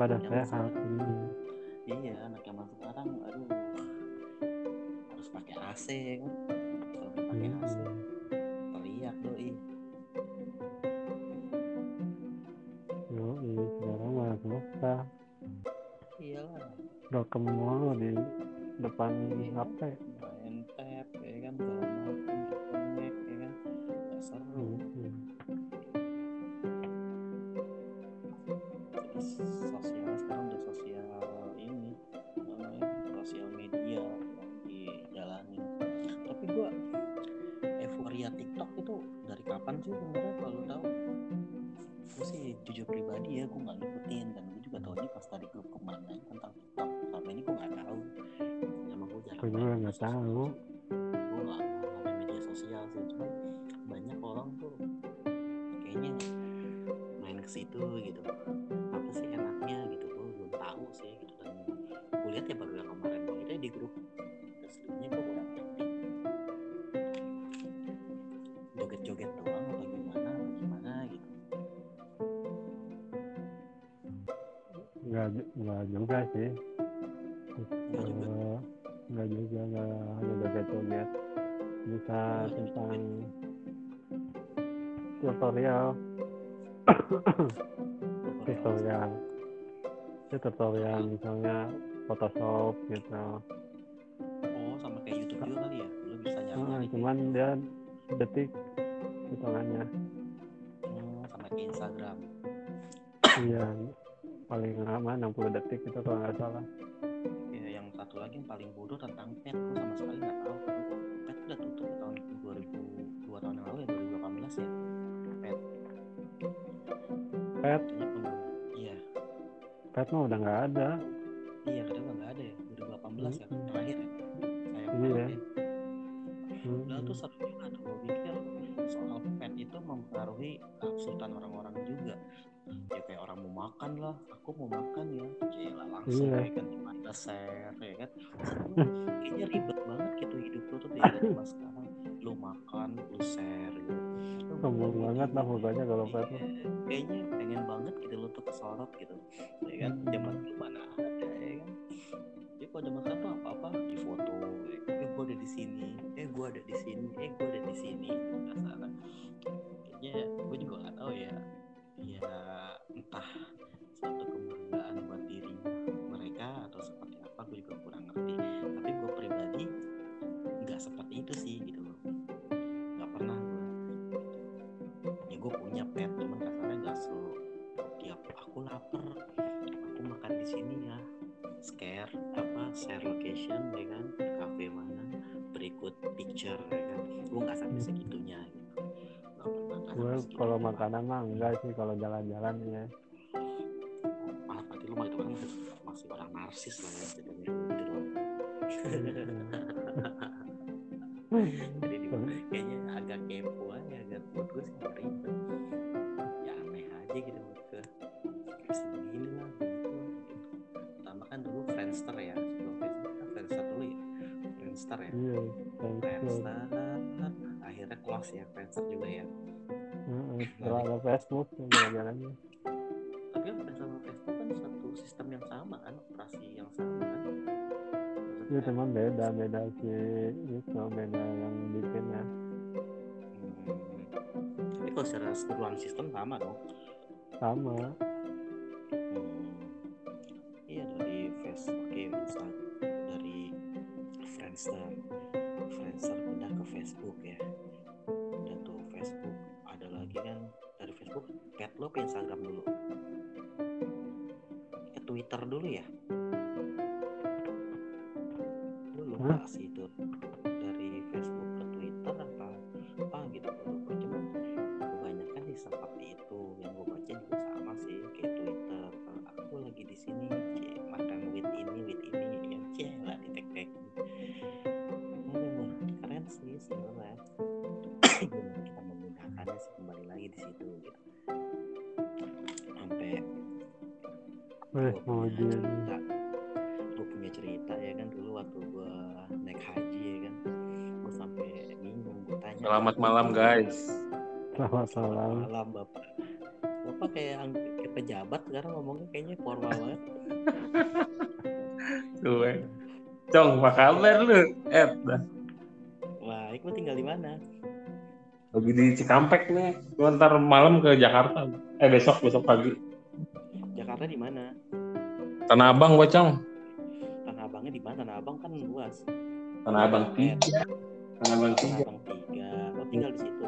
Tapi pada Yang sehat tutorial. Itu tutorial misalnya Photoshop gitu. oh sama kayak YouTube juga kali ya lu bisa nyari Ah, nyari cuman dia detik hitungannya. oh, sama kayak Instagram Iya, paling lama 60 detik itu kalau nggak salah. ya yang satu lagi yang paling bodoh tentang pet sama sekali nggak tahu Pet, iya. Pet mah udah nggak ada. iya udah nggak ada ya. 2018 ya Hmm. terakhir ya. Sayang Iya. ya Hmm. Udah tuh seru juga tuh gue pikir soal pet itu mempengaruhi nafsutan orang-orang juga. Ya kayak orang mau makan lah. Aku mau makan ya. Gila langsung Iya. ya kan cuma ada share ya kan? Kayaknya ribet banget gitu hidup lu tuh tidak cuma sekarang. Lu makan lu share Sombong banget lah pokoknya kalau kayaknya pengen banget gitu lu tuh kesorot gitu. Ya kan? Zaman dulu mana ada ya kan? Jadi kalau zaman sekarang tuh apa-apa di foto eh gue ada di sini eh gue ada di sini eh gue ada di sini. Kasarnya kayaknya gue juga nggak tahu ya. Ya entah suatu kebanggaan buat diri mereka atau seperti apa gue juga kurang ngerti. Tapi gue pribadi nggak seperti itu sih gitu gue punya pet cuman kasarnya nggak so tiap aku lapar aku makan di sini ya. Scare apa share location ya kan? Cafe mana? Berikut picture ya kan? Gue nggak sampai segitunya gitu. Gue kalau makanan mah enggak sih kalau jalan-jalan ya. ah berarti lu itu kan masih, orang narsis lah ya jadinya. Gitu jadi di- kayaknya agak kepo aja agak buat gue sih aja gitu kasih begini lah begitu lah, gitu. pertama kan dulu Friendster ya sebelum Facebook kan Friendster dulu ya. Friendster ya. Iya Friendster. Akhirnya close ya Friendster juga ya. Heeh, setelah ada Facebook jalan-jalannya tapi kan Friendster sama Facebook kan satu sistem yang sama kan operasi yang sama kan. Iya cuman beda beda si itu beda yang bikinnya Hmm. tapi kalau secara keseluruhan sistem sama dong sama Hmm. Iya dari Facebook, oke Insta- dari Friendster, Friendster pindah ke Facebook ya. Udah tuh Facebook, ada lagi kan dari Facebook, pet lo ke Instagram dulu. Ke Twitter dulu ya. Gue lupa sih itu Weh, gue mau punya cerita gue punya cerita ya kan dulu waktu gue naik haji ya kan gue sampai bingung gue tanya Selamat malam guys. selamat Selamat malam malam bapak bapak kayak kayak pejabat sekarang ngomongnya kayaknya formal banget Tuh, eh. Cong, apa kabar lu? Eh, dah. wah itu tinggal di mana Lagi di Cikampek nih. Gua ntar malam ke Jakarta. Eh, besok, besok pagi. Tanah Abang gua, Cong. Tanah Abangnya di mana Tanah Abang kan luas Tanah Abang tiga. Tanah Abang Tanah tiga. Abang tiga oh tinggal di situ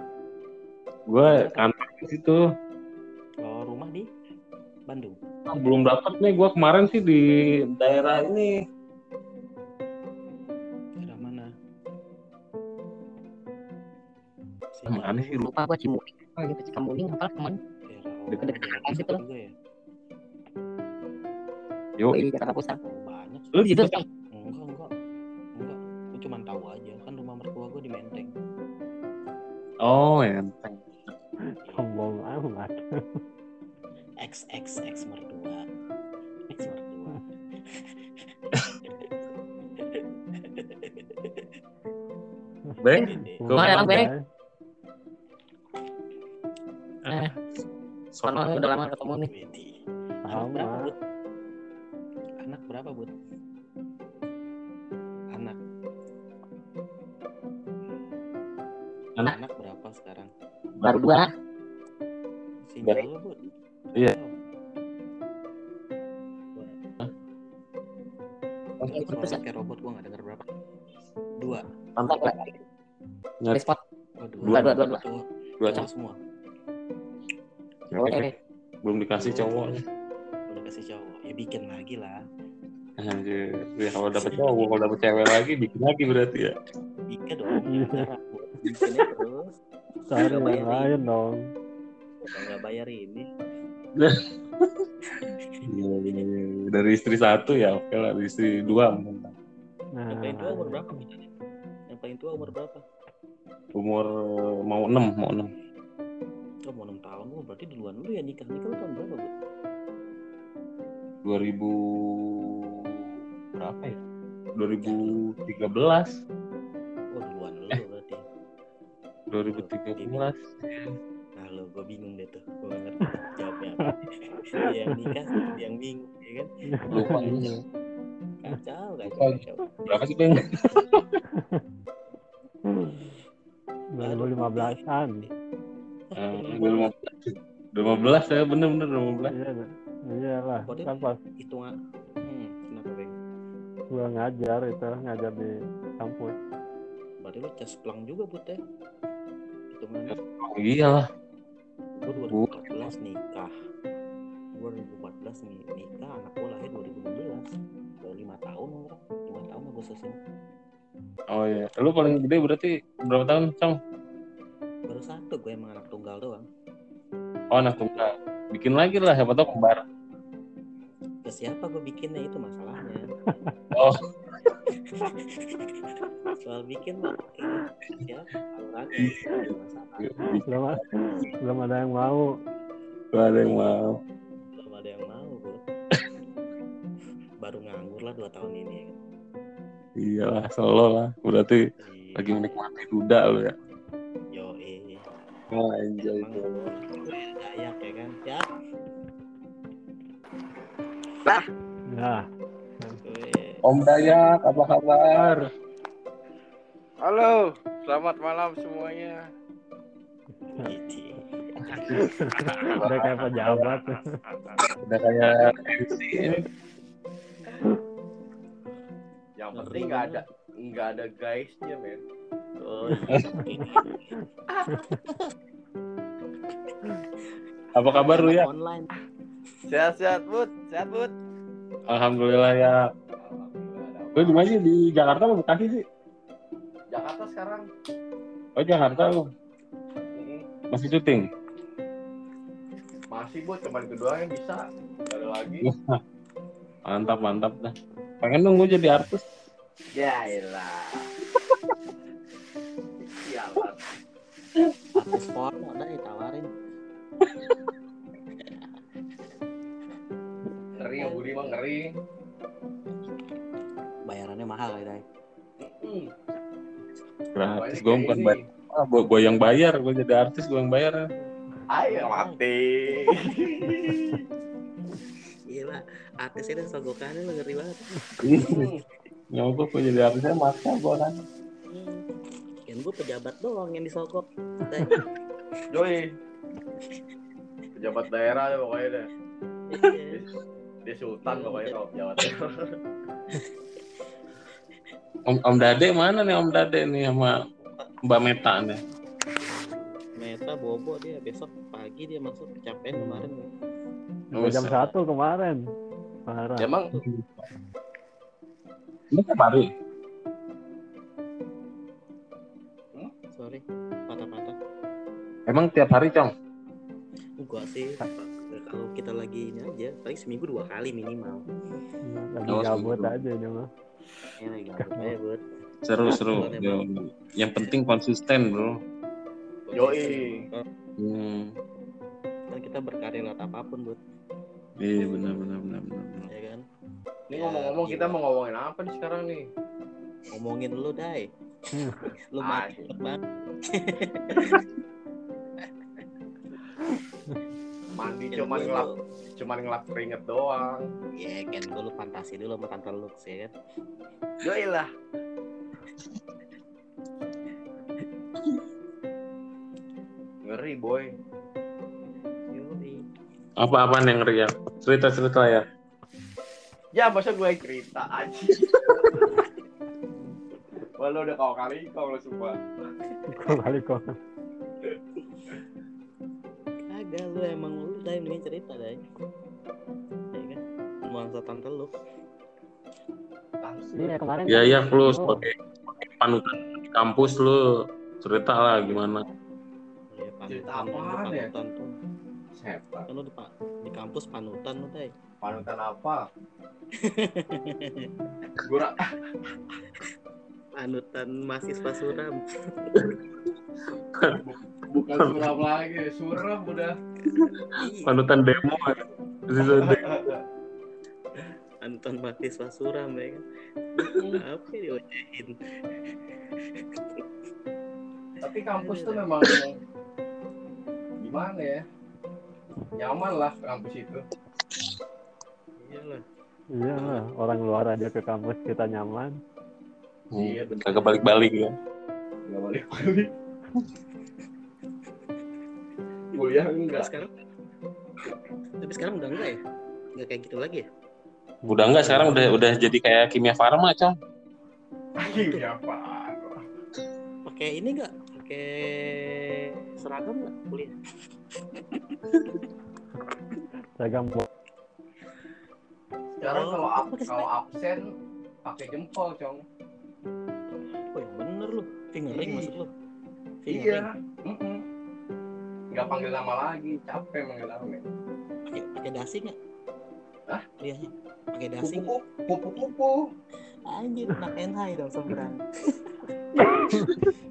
Gua kantor di situ. oh rumah di Bandung Ah, belum dapat nih gua kemarin sih di daerah ini. daerah mana Mana sih lu? lupa gua Cimuning oh gitu Cimuning apa teman Jakarta situ. ya Yo, di Jakarta Pusat. Banyak. Lu di situ kan enggak enggak. Enggak. Gue cuma tahu aja. Kan rumah mertua gue di Menteng. Oh enteng. sombong amat. X X X mertua. X mertua. Beng, Mana emang, Beng? Eh. Soalnya udah lama ketemu nih. Widi. Anak berapa, Bud? Anak? Anak. Anak? Berapa sekarang? baru dua Single lu, Bud? Iya. Oh. Suara ya kayak robot gua nggak dengar berapa. Dua. mantap lah Nggak. spot Oh, Dua, dua, dua, dua. Cowok, Dua, cowok Cong. semua. oke Belum dikasih cowok. Udah kasih cowok. Ya bikin lagi lah. Anjir. Ya, kalau dapet cowok, kalau dapet cewek lagi, bikin lagi berarti ya. Bikin dong. Iya. Bikinnya terus. cari yang lain dong nggak bayar ini. Iya, iya. Dari istri satu ya, oke lah. Dari istri dua mungkin. nah Yang paling tua umur berapa? Yang paling tua umur berapa? Umur mau enam, mau enam. Oh, mau 6 tahun. Oh, berarti duluan dulu ya nikah. Nikah lu tahun berapa, Bud? 2000 berapa ya? 2013, Oh, duluan lu Eh. berarti. 2013. Nah, lo gue bingung deh tuh. Gue ngerti jawabnya apa. yang nikah, yang bingung, ya kan? Lupa. Iya. Kacau, kacau, kacau. Berapa sih, Bang? 2015an Eh, 2015. 2015 ya, bener-bener 2015. Iya iyalah Kode- kan pas Hitungan. Hmm, kenapa, Bang? gua ngajar itu ngajar di kampus Berarti lo cesplang juga, Bud, ya? Hitungannya. Oh, iyalah. Gue 2014 nikah. Gue 2014 nih nikah, anak gue lahir 2016. Udah 5 tahun. 5 tahun Agustus ini. Oh iya. Lu paling gede berarti berapa tahun, Cong? Baru satu gue emang anak tunggal doang. Oh, anak tunggal. Bikin lagi lah, siapa tau kembar. Ke siapa gue bikinnya itu masalahnya. Oh. Soal bikin mah ya itu ada masalah. belum belum ada yang mau Gak ada yang mau. Belum ada yang mau gue. Baru nganggur lah 2 tahun ini ya kan. Iyalah, solo lah. Berarti Iya. lagi menikmati duda lo ya. Oh, enjoy Emang gue Dayak ya kan? Ya. Nah, Gue Om Dayak, apa kabar? Halo, selamat malam semuanya. udah kayak pejabat. Udah kayak MC. Yang penting nggak ada nggak ada guysnya men. Oh. Apa kabar lu ya? Online. Sehat-sehat bud, sehat bud. Alhamdulillah ya. Lu di mana sih? Di Jakarta apa Bekasi sih? Jakarta sekarang. Oh Jakarta lu. Masih syuting? Masih bud, cuman kedua yang bisa. Gak ada lagi. Mantap, mantap dah. Pengen dong gue jadi artis. Ya elah. Artis porno udah ditawarin. Ngeri yang Budi mah ngeri. Bayarannya mahal ya, Dai. Gratis. Gue bukan bayar. Ah, gue, gue yang bayar. Gue jadi artis, gue yang bayar. Ayo mati. Gila, artis ini sogokannya lu ngeri banget. Ya gue, gue jadi artisnya masa gue kan. Kan gue pejabat doang yang disogok. Dai. Joy. Pejabat daerah deh pokoknya deh. Iya. Dia sultan pokoknya kalau pejabat daerah. Om, Om Dade mana nih Om Dade nih sama Mbak Meta nih? Meta bobo dia besok pagi dia masuk kecapean kemarin. Udah jam satu kemarin. Parah. Emang Ini tiap hari? Sorry, patah-patah. Emang tiap hari, Cong? Enggak sih. Kalau kita lagi ini aja, paling seminggu dua kali minimal. Lagi Oh, gabut aja ini mah. Ini lagi gabut aja, Bud. Seru, seru. Yang penting konsisten, bro. Yoi. Hmm. Kan kita berkarya lewat apa pun, Bud. Iya, benar, benar, benar, benar. benar. Ya kan? Ini ngomong-ngomong kita mau ngomongin apa nih sekarang nih? Ngomongin lu, Dai. lu Ah, mati banget. Mandi cuman ngelap cuman ngelap keringet doang. Ya kan dulu fantasi dulu sama tante Lux ya kan. Lah. Ngeri boy. Apa-apaan yang real? Cerita-cerita ya. Ya masa gue cerita aja. Wah lu udah kau kali kau lu sumpah. Kok kali kok. Kagak lu emang lu Dai mending cerita Dai. Ya kan? Nuansa tante Lux. Iya kemarin. Ya, ya, lu Oh, sebagai sebagai panutan di kampus lu cerita lah gimana. Ya, Cerita panutan, lu apaan ya? panutan tuh. Sepak. Kan lu di, di kampus panutan lu Dai. Panutan apa? Gura Panutan mahasiswa suram. bukan suram lagi, suram udah. Panutan demo. Sisa demo. Panutan mahasiswa suram ya kan. Apa diocehin? Tapi kampus tuh memang gimana ya? Nyaman lah kampus itu. Iyalah. Iya lah, orang luar aja ke kampus kita nyaman. Iya, bener. Kagak balik-balik ya. Gak balik balik. Kuliah Tapi enggak. sekarang tapi sekarang udah enggak ya? Enggak kayak gitu lagi ya? Udah enggak sekarang udah udah jadi kayak kimia farma, Cong. Iya apa? Pakai ini enggak? Pakai seragam enggak kuliah? Seragam Sekarang kalau ab- Pakai kalau absen pakai jempol, Cong. Fingering Iya. maksud lu? Iya. Mm-mm. Nggak panggil nama lagi, capek manggil nama. Pakai pakai dasi enggak? Hah? Kuliahnya. Pakai dasi nggak? Kupu-kupu, kupu-kupu. Anjir, anak NH dong seberang.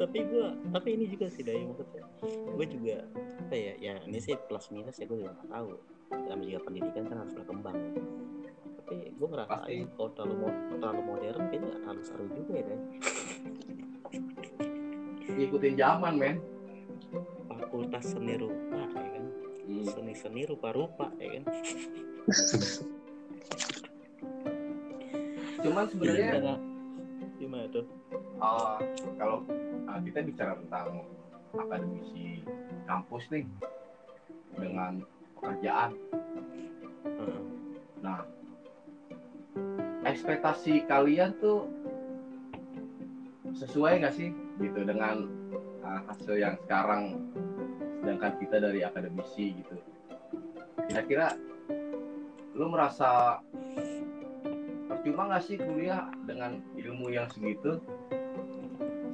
tapi gua tapi ini juga sih dari maksudnya gue juga apa ya ya ini sih plus minus ya gue juga nggak tahu dalam juga pendidikan kan harus berkembang tapi gue ngerasain Pasti. kalau terlalu mo- terlalu modern kayaknya nggak terlalu seru juga ya kan ngikutin zaman men. Fakultas seni rupa ya kan? Seni seni rupa rupa ya kan? Cuman sebenarnya gimana gimana tuh? Uh, kalau uh, kita bicara tentang akademisi kampus nih dengan pekerjaan. Ekspektasi kalian tuh sesuai nggak sih gitu dengan uh, hasil yang sekarang sedangkan kita dari akademisi gitu. Kira-kira lu merasa percuma nggak sih kuliah dengan ilmu yang segitu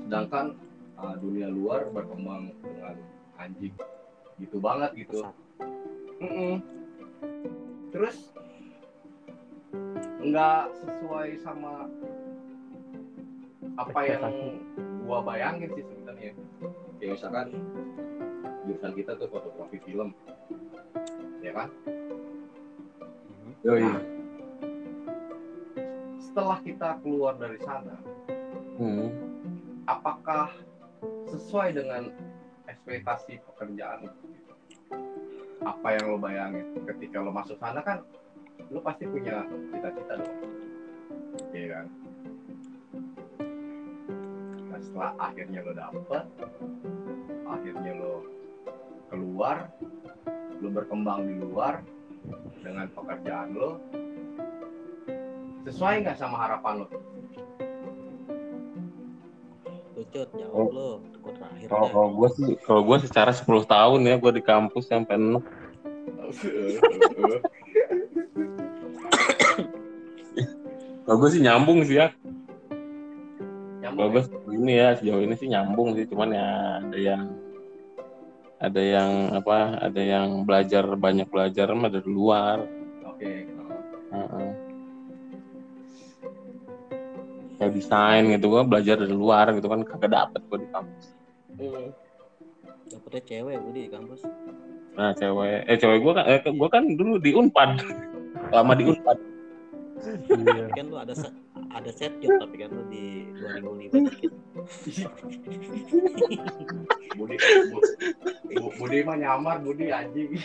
sedangkan uh, dunia luar berkembang dengan anjing gitu banget gitu. Pesat. Mm-mm. Terus nggak sesuai sama apa yang gua bayangin sih sebenarnya. Kayak misalkan jurusan kita tuh fotografi film, ya kan? Yoi. Setelah kita keluar dari sana, Hmm. apakah sesuai dengan ekspektasi pekerjaan? Apa yang lo bayangin? Ketika lo masuk sana kan, lo pasti punya cita-cita dong, iya kan? Nah, setelah akhirnya lo dapet, akhirnya lo keluar, lo berkembang di luar dengan pekerjaan lo, sesuai nggak sama harapan lo? Lucut, Oh. jawab lo. Gue terakhir kalau gue sih, kalau gue secara 10 tahun ya, gue di kampus sampai enak. Kalau gue sih nyambung sih ya. Kalau gue sejauh ini ya, sejauh ini sih nyambung sih. Cuman ya ada yang ada yang apa? Ada yang belajar banyak belajar mah dari luar. Oke. Heeh. Kayak desain gitu gue belajar dari luar gitu kan kagak dapet gue di kampus. Dapetnya cewek gue di kampus. Nah cewek, eh cewek gue kan, eh, gue kan dulu di Unpad, lama di Unpad. Iya. Kan lu ada se- ada set job tapi kan lu di 2005 dikit. Budi, Bu, Bu- Budi mah nyamar Budi anjing.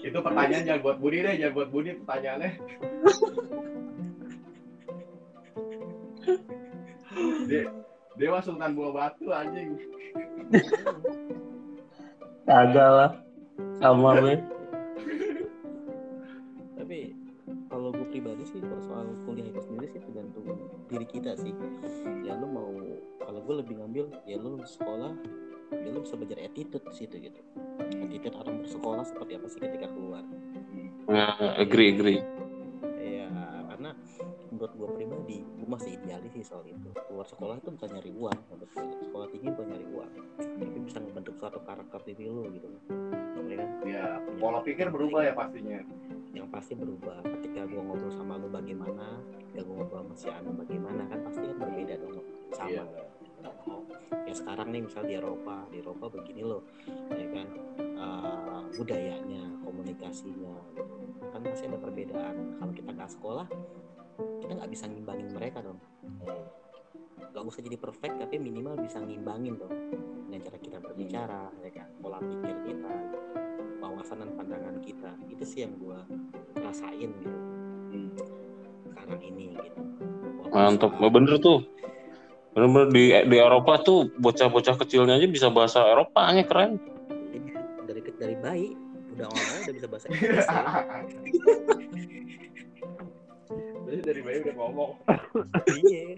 Itu pertanyaan jangan buat Budi deh, jangan buat Budi pertanyaannya. Dia, dia mah sultan buah batu anjing. Kagak lah, sama gue. Kalau gue pribadi sih kalau soal kuliah itu sendiri sih tergantung diri kita sih. Ya lu mau kalau gue lebih ngambil ya lu sekolah ya lu bisa belajar attitude di situ gitu. Attitude orang bersekolah seperti apa sih ketika keluar. Nah, agree, agree. Ya karena menurut gue pribadi gue masih idealis sih soal itu. Keluar sekolah itu bukan nyari uang, menurut gue. sekolah tinggi bukan nyari uang, tapi bisa membentuk suatu karakter diri lu gitu. Ya kan? Ya, pola pikir berubah ya pastinya. Yang pasti berubah. Ketika gue ngobrol sama lu bagaimana ketika gue ngobrol sama si Anu bagaimana kan pasti kan berbeda dong. Sama Iya. Oh, ya sekarang nih misal di Eropa di Eropa begini loh ya kan? Eh, budayanya komunikasinya kan pasti ada perbedaan. Kalau kita nggak sekolah kita nggak bisa ngimbangin mereka dong. Gak usah jadi perfect tapi minimal bisa ngimbangin dong. Dengan cara kita berbicara ya kan? Pola pikir kita wawasan dan pandangan kita itu sih yang gua rasain gitu sekarang ini gitu Mantap, sekarang- bener tuh. Bener-bener di di Eropa tuh bocah-bocah kecilnya aja bisa bahasa Eropanya keren. Iya, dari dari bayi udah ngomong udah bisa bahasa Inggris ya. Jadi dari bayi udah ngomong. iya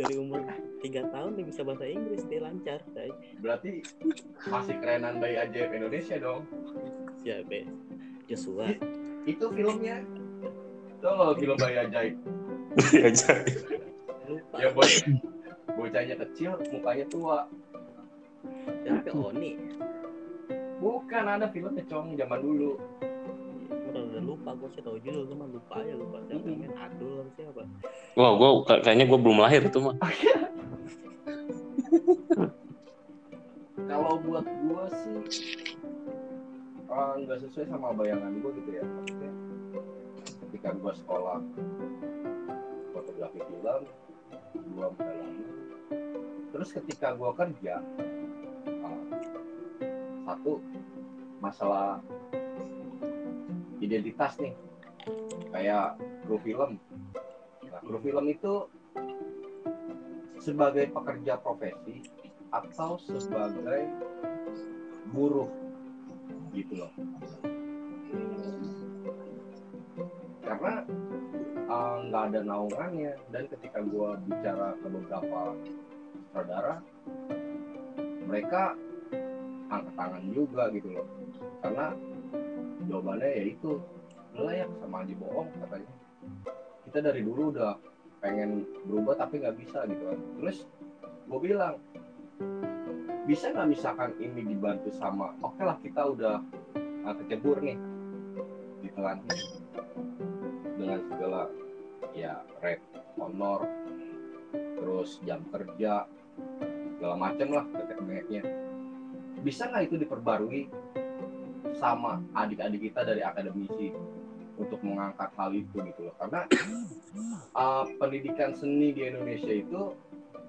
dari umur tiga tahun dia bisa bahasa Inggris dia lancar say. Berarti masih kerenan bayi ajaib Indonesia dong. siapa ya? Joshua Itu filmnya. Tuh film bayi ajaib. Aja. lupa Ya bocah bocahnya kecil, mukanya tua. siapa Oni Bukan ada filmnya cong zaman dulu. Udah udah lupa gue sih tahu judul cuma lupa aja lupa siapa yang main Adul atau siapa. Wah, gua kayaknya gua belum lahir itu mah. Kalau buat gua sih eh, nggak sesuai sama bayangan gue gitu ya. Maksudnya ketika gue sekolah fotografi film gue mendalami terus ketika gue kerja ah, satu masalah identitas nih. Kayak kru film. Nah kru film itu sebagai pekerja profesi atau sebagai buruh gitu loh. Karena uh, nggak ada naungannya. Dan ketika gue bicara ke beberapa saudara mereka angkat tangan juga gitu loh. Karena jawabannya ya itu lah ya sama aja bohong katanya. Kita dari dulu udah pengen berubah tapi nggak bisa gitu kan. Terus gue bilang bisa nggak misalkan ini dibantu sama oke lah kita udah uh, kecebur nih gitu kan. Dengan segala ya rate honor terus jam kerja segala macam lah ketek bisa nggak itu diperbarui sama adik-adik kita dari akademisi untuk mengangkat hal itu gitu loh. Karena uh, pendidikan seni di Indonesia itu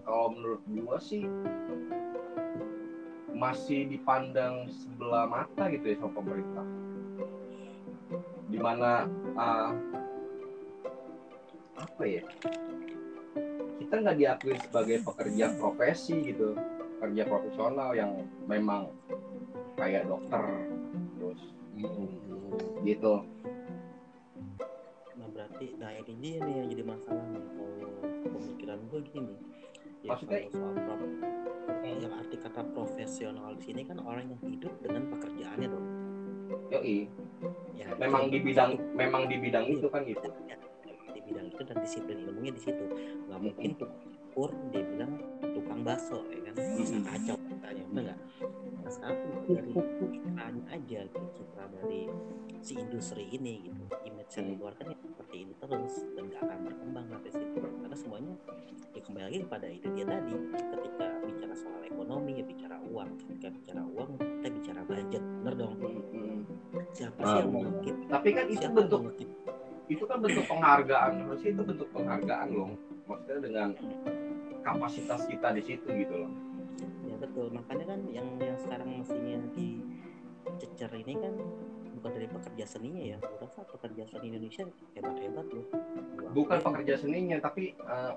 kalau menurut gua sih masih dipandang sebelah mata gitu ya sama pemerintah. Di mana uh, apa ya? Kita nggak diakui sebagai pekerja profesi gitu kerja profesional yang memang kayak dokter terus gitu nah berarti nah ini dia nih yang jadi masalah nih. Kalau pemikiran gue gini ya Maksudnya- kalau soal prof, yang arti kata profesional di sini kan orang yang hidup dengan pekerjaannya dong. Yoi. Ya memang itu- di bidang memang di bidang itu kan gitu. Ya, di bidang itu dan disiplin ilmunya di situ. Nggak mungkin tukang kur dia bilang tukang bakso ya kan? Bisa Mm. kacau katanya bener nggak? Nah sekarang dari citranya aja gitu, citra dari si industri ini gitu. Image yang Hmm. dikeluarkan ya seperti ini terus dan nggak akan berkembang sampai situ. Karena semuanya ya kembali lagi kepada itu dia tadi ketika bicara soal ekonomi ya bicara uang. Ketika bicara uang kita bicara budget bener dong? Siapa Ah, sih yang mengungkit tapi kan itu siapa bentuk mengungkit itu kan bentuk penghargaan. Harusnya itu bentuk penghargaan loh. Maksudnya dengan kapasitas kita di situ gitu loh betul. Makanya kan yang yang sekarang mestinya dicecer ini kan bukan dari pekerja seninya ya. Gue rasa pekerja seni Indonesia hebat hebat loh bukan akuin. pekerja seninya tapi uh,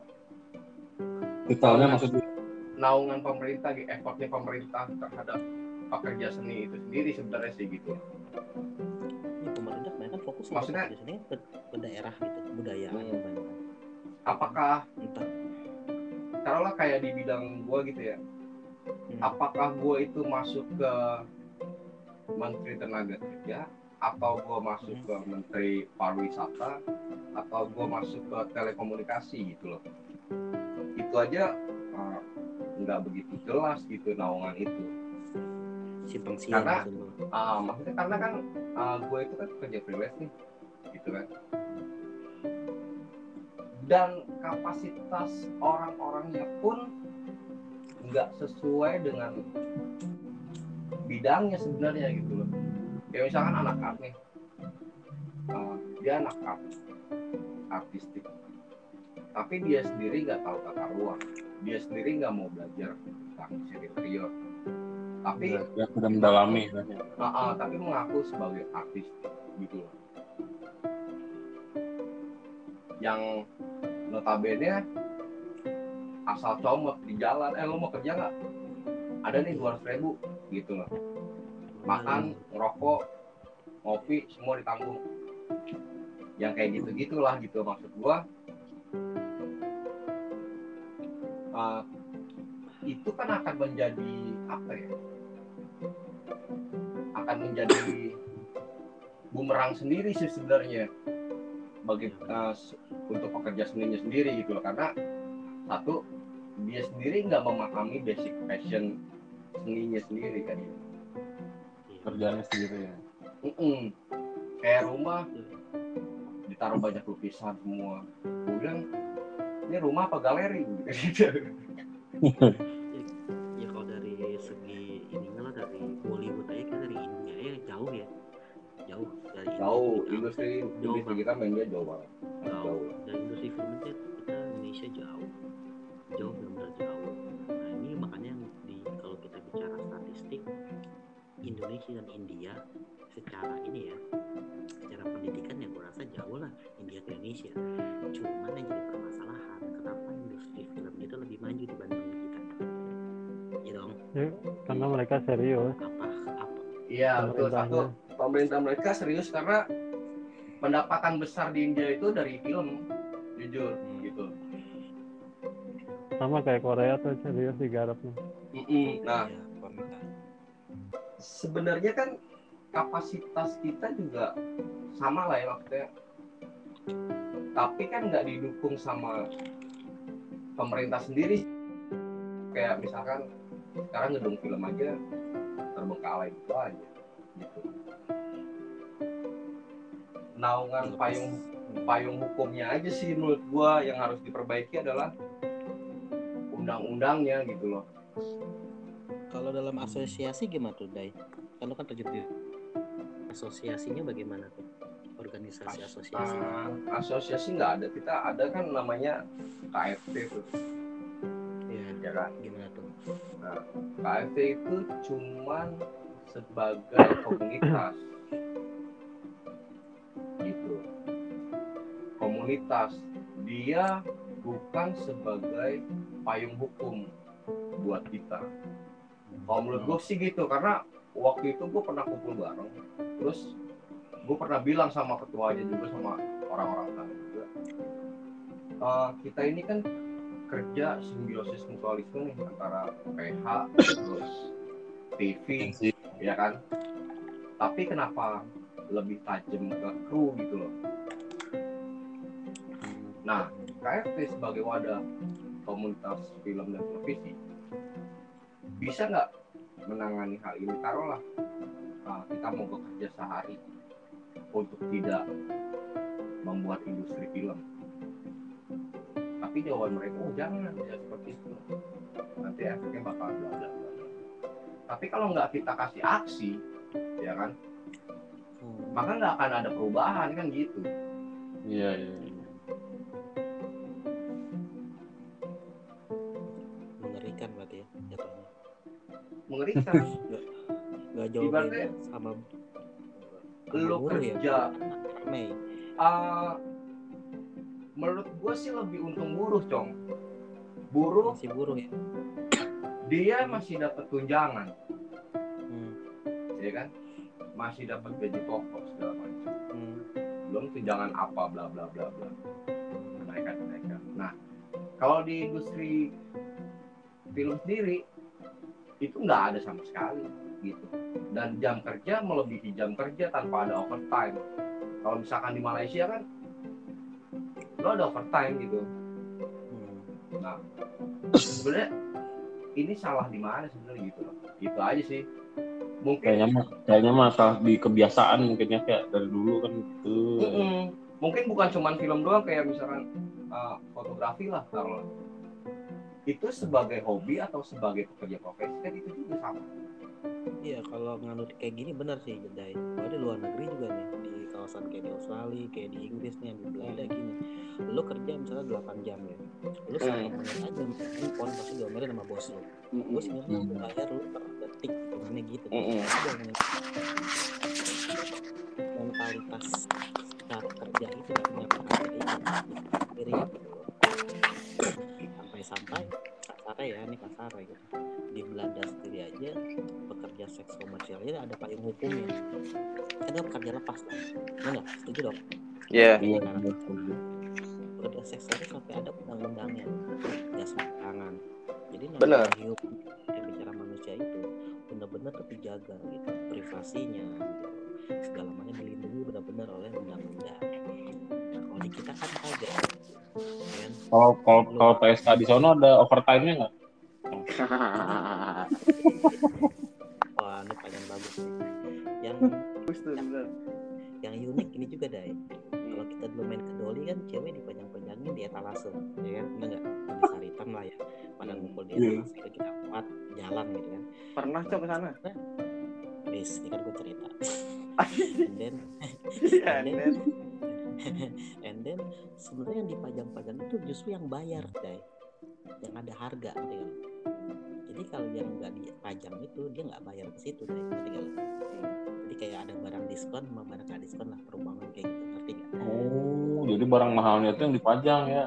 Totalnya maksudnya naungan pemerintah effortnya pemerintah terhadap pekerja seni itu sendiri sebenarnya sih gitu. Ini pemerintah kebanyakan fokus Maksudnya- pekerja seni ke, ke daerah gitu kebudayaan Hmm. apakah entah. taruhlah kayak di bidang gua gitu ya hmm, apakah gua itu masuk ke menteri tenaga kerja atau gua masuk ke menteri pariwisata atau gua masuk ke telekomunikasi gitu loh itu aja uh, nggak begitu jelas gitu naungan itu simpang siur Karena-. Ah, maksudnya karena kan ah, gue itu kan kerja freelance nih, gitu kan. Dan kapasitas orang-orangnya pun nggak sesuai dengan bidangnya sebenarnya gitu loh. Kayak misalkan anak art nih, Ah, dia anak art, artistik, tapi dia sendiri nggak tahu tata ruang, dia sendiri nggak mau belajar tentang desain interior, tapi ya sudah mendalami. Ah, ah, tapi mengaku sebagai artis gitu loh. Yang notabene asal comot di jalan, eh lo mau kerja nggak? Ada nih dua ribu gitu loh. Makan, ngerokok, ngopi, semua ditanggung. Yang kayak gitu gitulah gitu maksud gua. Ah, itu kan akan menjadi apa ya? akan menjadi bumerang sendiri sih sebenarnya bagi uh, untuk pekerja seninya sendiri gitu loh karena satu dia sendiri nggak memahami basic passion seninya sendiri kan? Iya. kerjanya sendiri ya? Mm-mm. kayak rumah ditaruh banyak lukisan semua. Gue bilang ini rumah apa galeri? Gitu ya kalau dari segi ininya lah dari Bollywood aja kan dari India ya jauh ya? Industri Jauh industri kita main dia jauh banget. Jauh. Jauh Indonesia dan India secara ini ya secara pendidikan ya gue rasa jauh lah India ke Indonesia. Cuman yang jadi permasalahan kenapa industri film itu lebih maju dibanding kita? Ya dong. Ya, karena mereka serius. Apa apa? Iya betul. Satu pemerintah mereka serius karena pendapatan besar di India itu dari film jujur gitu. Sama kayak Korea tuh serius digarapnya. Mm-mm. nah ya, pemerintah sebenarnya kan kapasitas kita juga sama lah ya maksudnya. Tapi kan nggak didukung sama pemerintah sendiri. Kayak misalkan sekarang gedung film aja terbengkalai gitu aja gitu. Naungan payung payung hukumnya aja sih menurut gua yang harus diperbaiki adalah undang-undangnya gitu loh Kalau dalam asosiasi gimana tuh, Dai? Kan lu kan terjun di asosiasinya bagaimana tuh? Organisasi asosiasi. Nah, asosiasi nggak ada kita ada kan namanya KFT tuh Iya, ya kan gimana tuh? KFT itu cuman sebagai komunitas gitu komunitas dia bukan sebagai payung hukum buat kita kalau menurut gue sih gitu karena waktu itu gue pernah kumpul bareng terus gue pernah bilang sama ketuanya juga sama orang-orang sana juga "Eh, kita ini kan kerja simbiosis mutualisme nih antara PH terus TV ya kan? Tapi kenapa lebih tajam ke kru gitu loh? Nah KFT sebagai wadah komunitas film dan televisi bisa nggak menangani hal ini taruhlah ah, kita mau bekerja sehari untuk tidak membuat industri film tapi jawaban mereka oh jangan ya seperti itu nanti efeknya bakal bla bla bla tapi kalau nggak kita kasih aksi ya kan maka nggak akan ada perubahan kan gitu Iya, iya. iya. Mengerikan berarti ya jatuhnya. Mengerikan. Gak jauh Ibaratnya beda sama buruh ya, kerja. Mei. Ah, menurut gue sih lebih untung buruh cong. Buruh Masih buruh ya. dia masih dapat tunjangan. Hmm. ya kan? Masih dapat gaji pokok segala macam. Hmm. belum tunjangan apa bla bla bla bla. Kenaikan kenaikan nah kalau di industri film sendiri itu nggak ada sama sekali gitu dan jam kerja melebihi jam kerja tanpa ada overtime kalau misalkan di Malaysia kan lo ada overtime gitu Hmm. nah sebenarnya ini salah di mana sebenarnya gitu loh itu aja sih mungkin Kayaknya kayaknya masalah di kebiasaan mungkin ya kayak dari dulu kan gitu. Mm-mm. mungkin bukan cuman film doang kayak misalkan uh, fotografi lah taruhlah itu sebagai hobi atau sebagai pekerja profesi kan itu juga sama Iya kalau nganut kayak gini benar sih Jedai. Kalau di luar negeri juga nih di kawasan kayak di Australia, kayak di Inggris nih, di Belanda gini. Lu kerja misalnya 8 jam ya. Lu Hmm. selama menit aja handphone pasti diomelin sama bos lu. Bos Hmm. aku bayar lu per detik gimana gitu. Yang mentalitas cara kerja itu gak punya karakter itu Sampai-sampai kasar ya, ini kasar ya gitu. Di Belanda sendiri aja pekerja seks komersialnya ada payung hukumnya. Kan dia pekerja lepas lah. Ya nggak? Setuju dong? Iya. Iya, Karena iya, iya. pekerja seks itu sampai ada undang-undangnya. Nggak sembarangan. Jadi Benar. hidup yang bicara manusia itu benar-benar tuh dijaga gitu. Privasinya gitu. Segala macam dilindungi benar-benar oleh undang-undang. Nah, kalau di kita kan kagak. Ya? Kalau kalau kalau PSK di sono ada overtime-nya nggak? Wah, ini panjang bagus nih. Yang yang unik ini juga dai kalau kita dulu main ke Doli kan cewek dipajang-pajangin di etalase ya kan enggak enggak di saritan lah ya pada ngumpul di Iya. etalase itu kita kuat jalan gitu kan pernah cok ke sana bis ini kan gue cerita and then Iya, and then, Nen. and then sebenarnya yang dipajang-pajang itu justru yang bayar guys yang ada harga ngerti nggak? jadi kalau yang nggak dipajang itu dia nggak bayar ke situ guys ngerti lo? jadi kayak ada barang diskon sama barang nggak diskon lah perumahan kayak gitu ngerti nggak Oh, jadi barang mahalnya itu yang dipajang ya.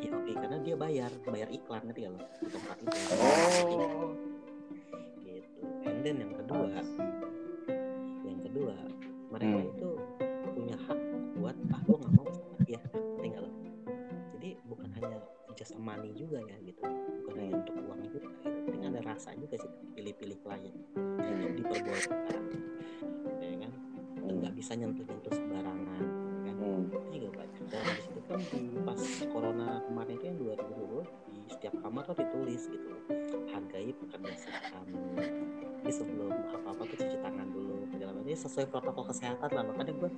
ya oke karena dia bayar bayar iklan ngerti lo di tempat itu Oh. gitu and then yang kedua yang kedua mereka Hmm. itu just money juga ya gitu. Bukan hanya untuk uang juga gitu. Tapi ada rasa juga sih pilih-pilih klien. Jadi diperbolehkan. Ya kan? Dan nggak bisa nyentuh-nyentuh sembarangan ya kan? Hmm. itu juga banyak dan di situ kan di pas corona kemarin itu yang 2020 di setiap kamar tuh ditulis gitu loh. Hargai pekerja kamu jadi sebelum apa-apa tuh cuci tangan dulu segala macam. Ini sesuai protokol kesehatan lah. Makanya gue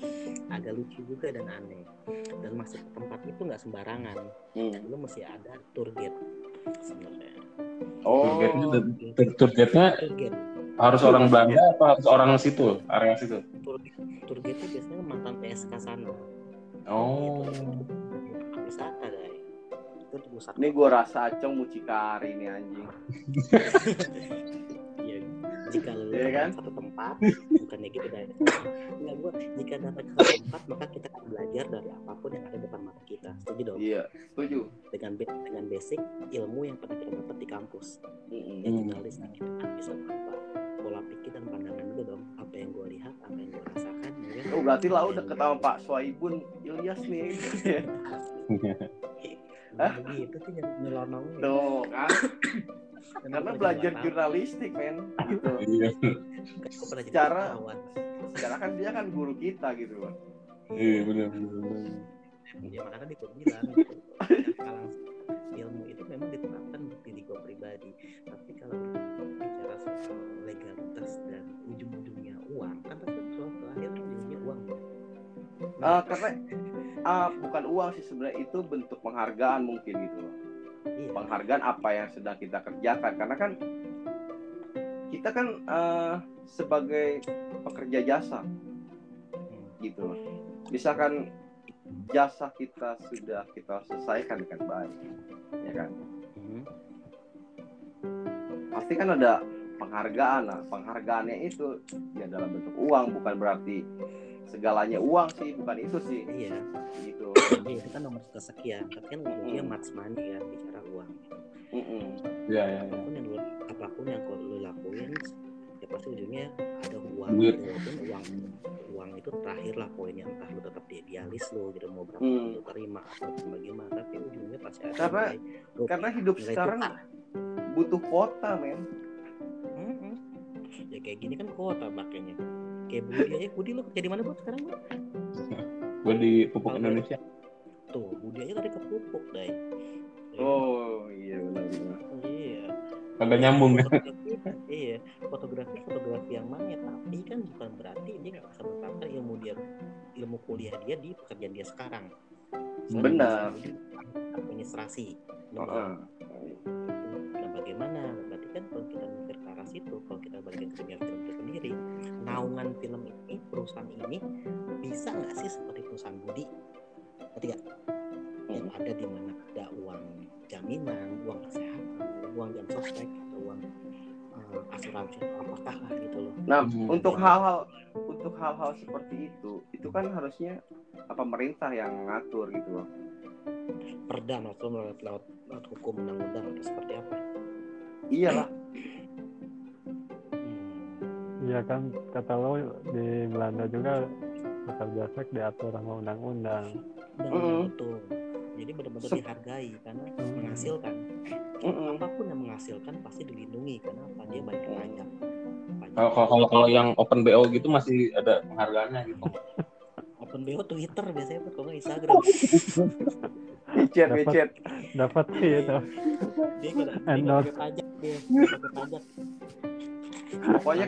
agak lucu juga dan aneh. Dan masuk ke tempat itu nggak sembarangan. Hmm. lu mesti ada tour gate sebenarnya. Oh. Tour guide-nya Tour tour guide-nya tour gate harus orang Belanda apa harus orang situ, area situ? tour, tour itu biasanya mantan PSK sana. Oh. itu tempat wisata guys itu di pusat Ini gua rasa Acong mucikari nih anjing. Iya, jika lu Iya datang kan? satu tempat, bukannya gitu dan Enggak gua jika datang ke satu tempat maka kita akan belajar dari apa pun yang ada depan mata kita. Setuju dong? Iya, setuju. Dengan dengan basic ilmu yang pernah kita dapat di kampus. Mm-mm. Yang Hmm. kita kan bisa berubah pola pikir dan pandangan juga dong. Apa yang gua lihat, apa yang gua rasakan, ya kan? Oh, berarti lah Apa udah ketawa Pak Soibun Ilyas nih. Hah? Begitu tuh nyelonong. Tuh kan, karena belajar jurnalistik men. Gitu. Iya. secara Secara- Sekarang kan dia kan guru kita gitu loh. Iya benar benar. ya makanya dia bilang gitu. kalau ilmu itu memang diterapkan untuk diri gue pribadi tapi kalau bicara soal legalitas dan ujung-ujungnya uang kan pasti soal terakhir ujungnya uang Ah, karena ah, bukan uang sih sebenarnya itu bentuk penghargaan mungkin gitu loh. iya Penghargaan apa yang sedang kita kerjakan karena kan kita kan eh, sebagai pekerja jasa gitu loh. Misalkan jasa kita sudah kita selesaikan dengan baik, ya kan? Hmm. Pasti kan ada penghargaan lah. Penghargaannya itu ya dalam bentuk uang, bukan berarti segalanya uang sih, bukan itu sih, iya gitu. Iya, itu kan nomor kesekian tapi kan ujungnya match money kan bicara uang. Iya iya. iya. apa pun yang lu, apa pun yang kau lu lakuin ya pasti ujungnya ada uang Duit. walaupun uang uang itu terakhir lah poinnya entah lu tetap di idealis lu gitu mau berapa Hmm. lu terima atau bagaimana tapi ujungnya pasti ada Karena- nilai Karena hidup nilai sekarang tukar. butuh kuota, men. Mm-mm. ya kayak gini kan kuota makanya kayak Budi aja. Budi lu kerja di mana bu sekarang bu Gue di pupuk Indonesia. tuh Budi aja tadi ke pupuk dai. Oh, iya benar-benar. iya. Kagak nyambung. Kan? fotografi, iya. Fotografi fotografi yang mana? Tapi kan bukan berarti dia nggak bisa menerapkan ilmu dia ilmu kuliah dia di pekerjaan dia sekarang. Benar. Dia administrasi. Heeh. nah bagaimana? Berarti kan kalau kita mikir ke arah situ kalau kita balikin ke dunia film itu sendiri naungan film ini perusahaan ini bisa nggak sih seperti perusahaan Budi nggak yang ada di mana ada uang jaminan uang kesehatan uang jam sostek atau uang eh, asuransi atau apakah lah gitu loh Nah, Hmm. untuk hal-hal untuk hal-hal seperti itu, itu kan harusnya apa pemerintah yang ngatur gitu loh. perda atau lewat, lewat, lewat hukum undang-undang atau seperti apa Iyalah. hmm. Iya kan kata lo di Belanda juga pekerja seks diatur sama undang-undang. undang-undang itu jadi benar-benar dihargai karena Hmm. menghasilkan Mm-mm. apa pun yang menghasilkan pasti dilindungi karena apa dia banyak Pajak. Kalau kalau kalau- yang open BO gitu masih ada penghargaannya gitu. open BO Twitter biasanya tuh kalau nggak Instagram Micet, Dapat. micet. Dapat sih itu. dia nggak dia nggak pajak dia pajak Pokoknya,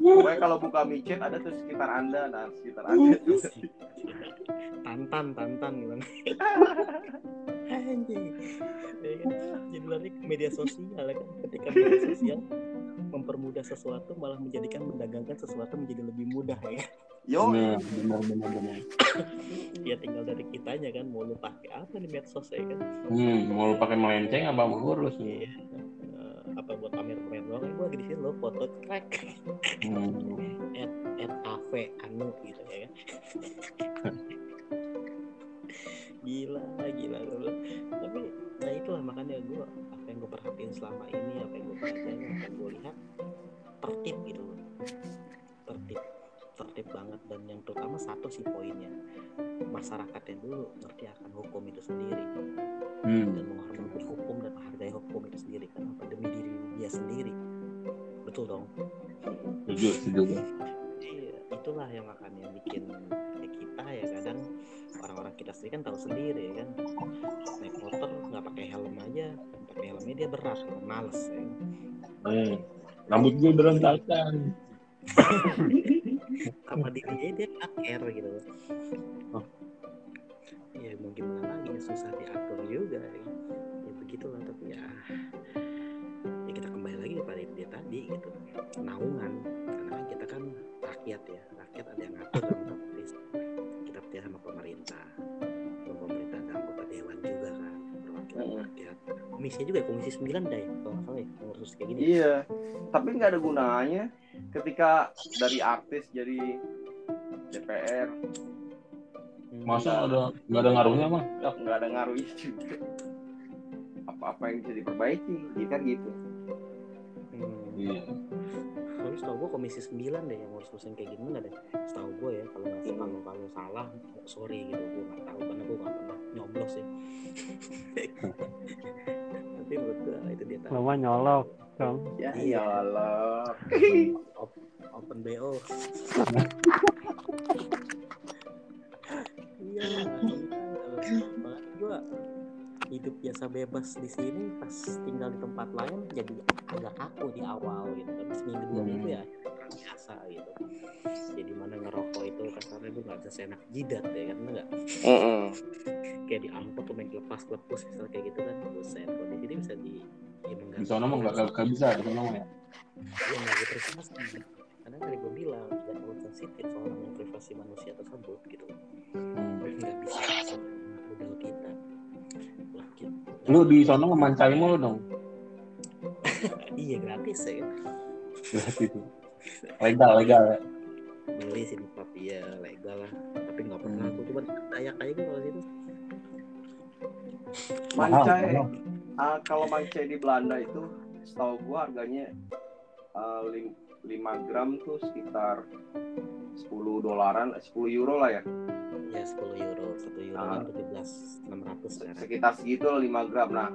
pokoknya kalau buka micet ada tuh sekitar anda, nah sekitar anda tuh. tantan tantan gitu anjing ya kan? jadi lari ke media sosial ya kan ketika media sosial mempermudah sesuatu malah menjadikan mendagangkan sesuatu menjadi lebih mudah ya. Yo, Benar, benar, benar, benar. Ya tinggal dari kitanya kan mau lu pakai apa nih medsos ya kan. Hmm, mau lu pakai melenceng apa mau lurus? Iya. Apa buat pamer-pamer doang? Gue lagi di sini lo foto crack Hmm. at AV anu gitu ya kan. gila gila gila. Tapi nah itulah makanya gue apa yang gue perhatiin selama ini apa yang gue pelajari apa yang gue lihat tertib gitu loh. Tertib tertib banget dan yang terutama satu sih poinnya masyarakatnya dulu ngerti akan hukum itu sendiri Hmm. dan menghormati hukum dan menghargai hukum itu sendiri kenapa demi diri dia sendiri betul dong Setuju, setuju. Iya, itulah yang makanya bikin ya kita ya kadang orang-orang kita sendiri kan tahu sendiri ya kan naik motor nggak pakai helm aja pakai helmnya dia berat males ya. Hmm. Rambut gue berantakan. sama dirinya dia akhir gitu. Oh. ya mau gimana lagi susah diatur juga ya, ya begitulah tapi ya ya kita kembali lagi kepada dia tadi gitu. Naungan karena kan kita kan rakyat ya rakyat ada yang ngatur dalam otomatis kita percaya sama pemerintah. Pemerintah ada anggota dewan juga kan perwakilan rakyat komisi juga ya, komisi 9 deh kalau nggak salah ya ngurus kayak gini Iya, tapi nggak ada gunanya ketika dari artis jadi DPR Hmm. Masa ada nggak ada ngaruhnya mah? ya, nggak ada ngaruhnya juga. Apa-apa yang bisa diperbaiki, ya kan gitu. Hmm. Iya. Tapi setahu gue komisi 9 deh yang ngurus ngurusin kayak gini nggak deh. Setahu gue ya kalau nggak Hmm. kalau kalau salah sorry gitu gue nggak tahu karena gue nggak pernah nyoblos sih. Tapi menurut gue itu dia tahu. Mah nyolok, Kang. Ya, Iya. ya Allah. Open BO. iya, makanya gue hidup biasa bebas di sini pas tinggal di tempat lain jadi agak kaku di awal gitu tapi seminggu dua minggu ya biasa gitu. Jadi mana ngerokok itu kasarnya gue nggak bisa seenak jidat ya kan? Enggak Mm-mm. kayak di angkot tuh main lepas lepus misalnya kayak gitu kan buset. Kalau di sini bisa di ya Di sana mah nggak nggak- bisa, di sana mah ya. ya nggak gitu privasi karena tadi gue bilang tidak terlalu sensitif soal privasi manusia tersebut gitu. Hmm. nggak bisa Lu di sana memancai mulu dong. iya gratis ya Gratis. Legal, legal. ya. beli sih tapi ya legal lah tapi nggak pernah Hmm. aku cuma dayak aja gue kalau situ Mahal, Mancai, mahal. ah, kalau mancai di Belanda itu, setahu gua harganya ah, lim- 5 gram tuh sekitar 10 dolaran, eh, 10 euro lah ya. Ya 10 euro 1 euro Ah. kan 17 600 sekarang Sekitar segitu lah 5 gram. Nah,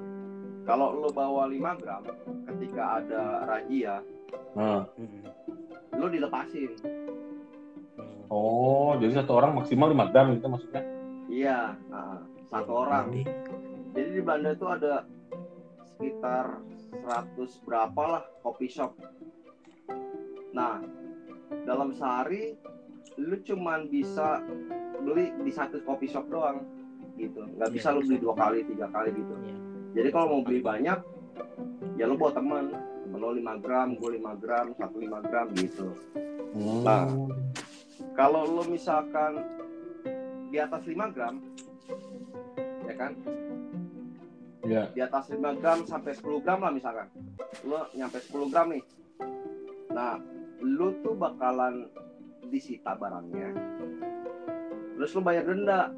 kalau lo bawa 5 gram, ketika ada razia, Nah. Hmm. lo dilepasin. Hmm. Oh, jadi satu orang maksimal 5 gram gitu maksudnya? Iya, ah, satu Ya, orang. Jadi di Belanda itu ada sekitar 100 berapa lah kopi shop. Nah, dalam sehari lu cuman bisa beli di satu kopi shop doang gitu. Nggak Iya, bisa lu beli dua kali, tiga kali gitu. Iya. Jadi kalau mau beli banyak, ya lu bawa teman. Temen lo 5 gram, gue 5 gram, satu 5 gram gitu. Hmm. Nah. Kalau lu misalkan di atas 5 gram, ya kan? Ya. di atas 5 gram sampai 10 gram lah misalkan lo nyampe 10 gram nih nah lu tuh bakalan disita barangnya terus lu bayar denda.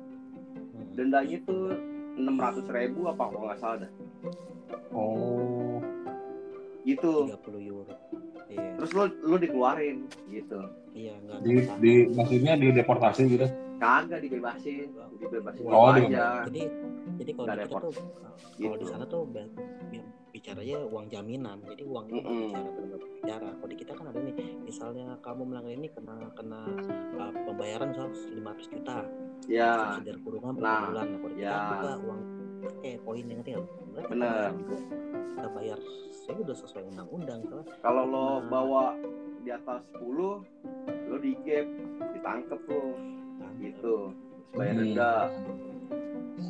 Hmm. dendanya tuh 600 ribu apa kalau nggak salah dah. Oh. gitu. 30 euro. Iya. Terus lu lu dikeluarin gitu. Iya nggak Di, di maksudnya di deportasi gitu. kagak dibebasin. Dibebasin Oh, di- aja. jadi jadi kalau di kita tuh kalau Gitu. di sana tuh bi- bicaranya uang jaminan jadi uang itu Mm-mm. bicara benar bicara kalau di kita kan ada nih misalnya kamu melanggar ini kena kena uh, pembayaran misal 500 juta ya subsidi kurungan per Nah, bulan nah, kalau di kita ya. juga uang eh poin yang ngerti nggak? Sebenarnya kita Bener. bayar kita saya udah sesuai undang-undang kalau lo Nah. bawa di atas 10 lo di gap ditangkep lo gitu bayar Hmm.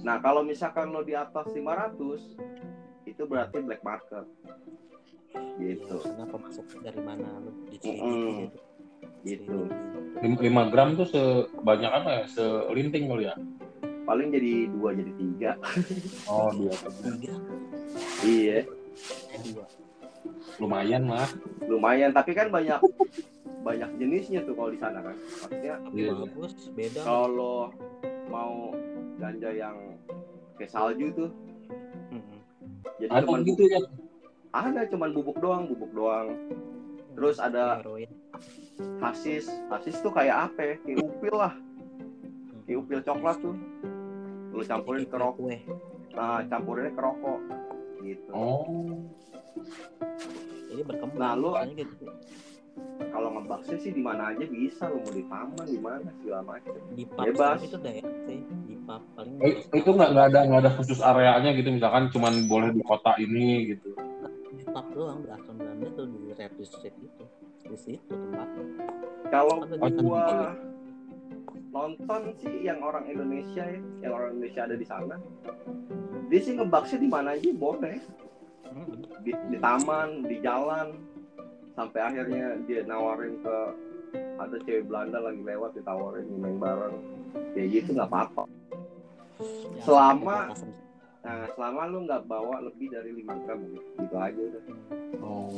Nah kalau misalkan lo di atas 500 itu berarti black market gitu Ya, karena pemasukan dari mana lu diselidiki Mm-mm. gitu. gitu Lim- 5 gram tuh sebanyak apa ya? Selinting kali ya? paling jadi dua jadi tiga Oh, dua. Iya dua. Lumayan lah. lumayan tapi kan banyak banyak jenisnya tuh kalau di sana kan maksudnya Tapi Iya. bagus, beda. kalau mau ganja yang kayak salju tuh Mm-mm. jadi Ada cuman gitu ya? ada cuman bubuk doang bubuk doang Terus ada- hasis hasis tuh kayak apa ya? kayak upil lah kayak upil coklat tuh lu campurin ke rokok nah campurinnya ke rokok gitu Oh. Jadi berkembang. Nah, lu- gitu. kalau ngebaksin sih di mana aja bisa lu mau di taman di mana segala macam di Bebas. itu daerah sih di pub paling Eh, itu nggak nggak ada nggak ada khusus areanya gitu misalkan cuman boleh di kota ini gitu. di pub doang berasal Belanda tuh di Red District itu. Di situ tempatnya kalau di gua sana. nonton sih yang orang Indonesia ya yang orang Indonesia ada di sana. Dia sih ngebaksin di mana aja boleh. Hmm, di, di taman di jalan. Sampai akhirnya dia nawarin ke ada cewek Belanda lagi lewat ditawarin main bareng. Kayak gitu nggak apa-apa Selama- nah selama lu nggak bawa lebih dari 5 gram gitu, gitu aja udah Oh.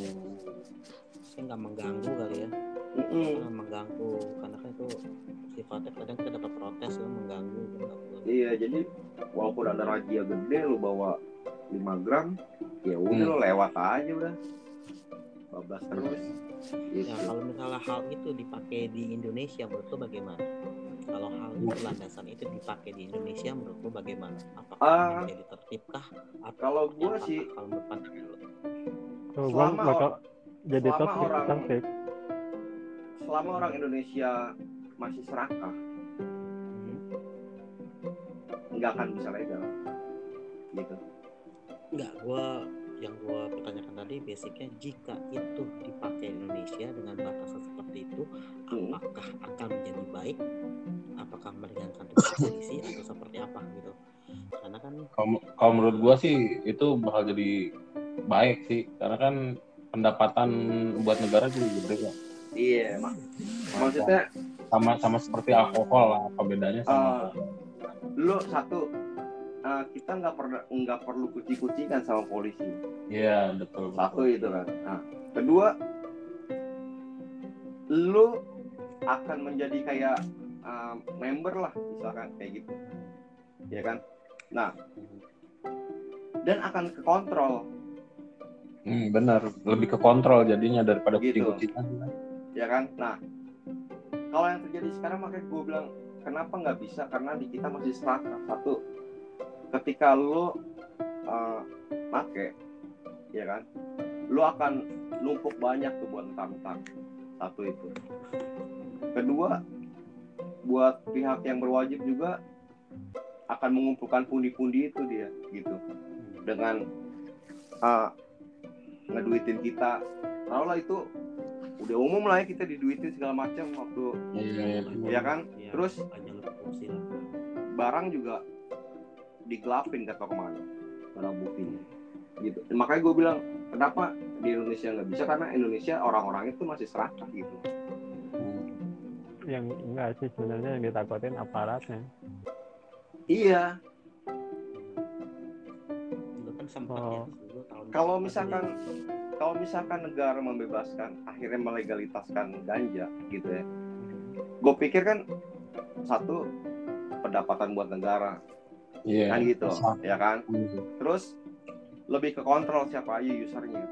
saya nggak mengganggu kali ya Mm-mm. nggak mengganggu karena kan itu sifatnya kadang kita dapat protes kan mengganggu boleh. iya jadi walaupun ada razia gede lu bawa 5 gram ya udah Hmm. lu lewat aja udah bablas terus gitu. Ya kalau misalnya hal itu dipakai di Indonesia menurut lo bagaimana? Kalau hal itu landasan itu dipakai di Indonesia menurut lo bagaimana? Apakah Ah, menjadi tertibkah? Atau kalau apa sih kalau menurut pandangan lo? Kalau gua Selama bakal jadi selama top orang- tertib. selama orang Indonesia masih serakah Hmm. nggak akan bisa legal gitu Enggak, gua yang gua pertanyakan tadi basicnya jika itu dipakai di Indonesia dengan batasan seperti itu, Hmm. apakah akan menjadi baik? Apakah meringankan polisi atau seperti apa gitu? Karena kan Kalau kalau menurut gua sih itu bakal jadi baik sih karena kan pendapatan buat negara juga gede kok. iya mak maksudnya Sama sama seperti alkohol lah apa bedanya sama Ah. alkohol. lu satu uh, kita nggak pernah nggak perlu kucing-kucingan sama polisi Iya betul. satu betul. itu kan nah kedua lu akan menjadi kayak uh, member lah misalkan kayak gitu. Ya kan? Nah dan akan ke kontrol. Hmm, benar. Lebih ke kontrol jadinya daripada Gitu. kucing-kucingan. ya kan? Nah kalau yang terjadi sekarang makanya gue bilang kenapa nggak bisa? Karena di kita masih serakah satu ketika lu uh, make ya kan? Lu akan numpuk banyak tuh buat entar-entar satu itu. Kedua buat pihak yang berwajib juga akan mengumpulkan pundi-pundi itu dia gitu dengan uh, ngeduitin kita taruhlah itu udah umum lah ya kita diduitin segala macam waktu Iya, iya. Iya kan? Ya, Terus? lah. barang juga digelapin kata ke mana barang buktinya gitu makanya gue bilang kenapa di Indonesia nggak bisa karena Indonesia orang-orang itu masih serakah gitu Yang enggak sih sebenarnya yang ditakutin aparatnya. iya Itu kan Oh. dulu tahun kalau misalkan kalau misalkan negara membebaskan akhirnya melegalitaskan ganja gitu ya gue pikir kan satu pendapatan buat negara Iya. kan gitu Besar. ya kan Hmm. terus lebih ke kontrol siapa aja usernya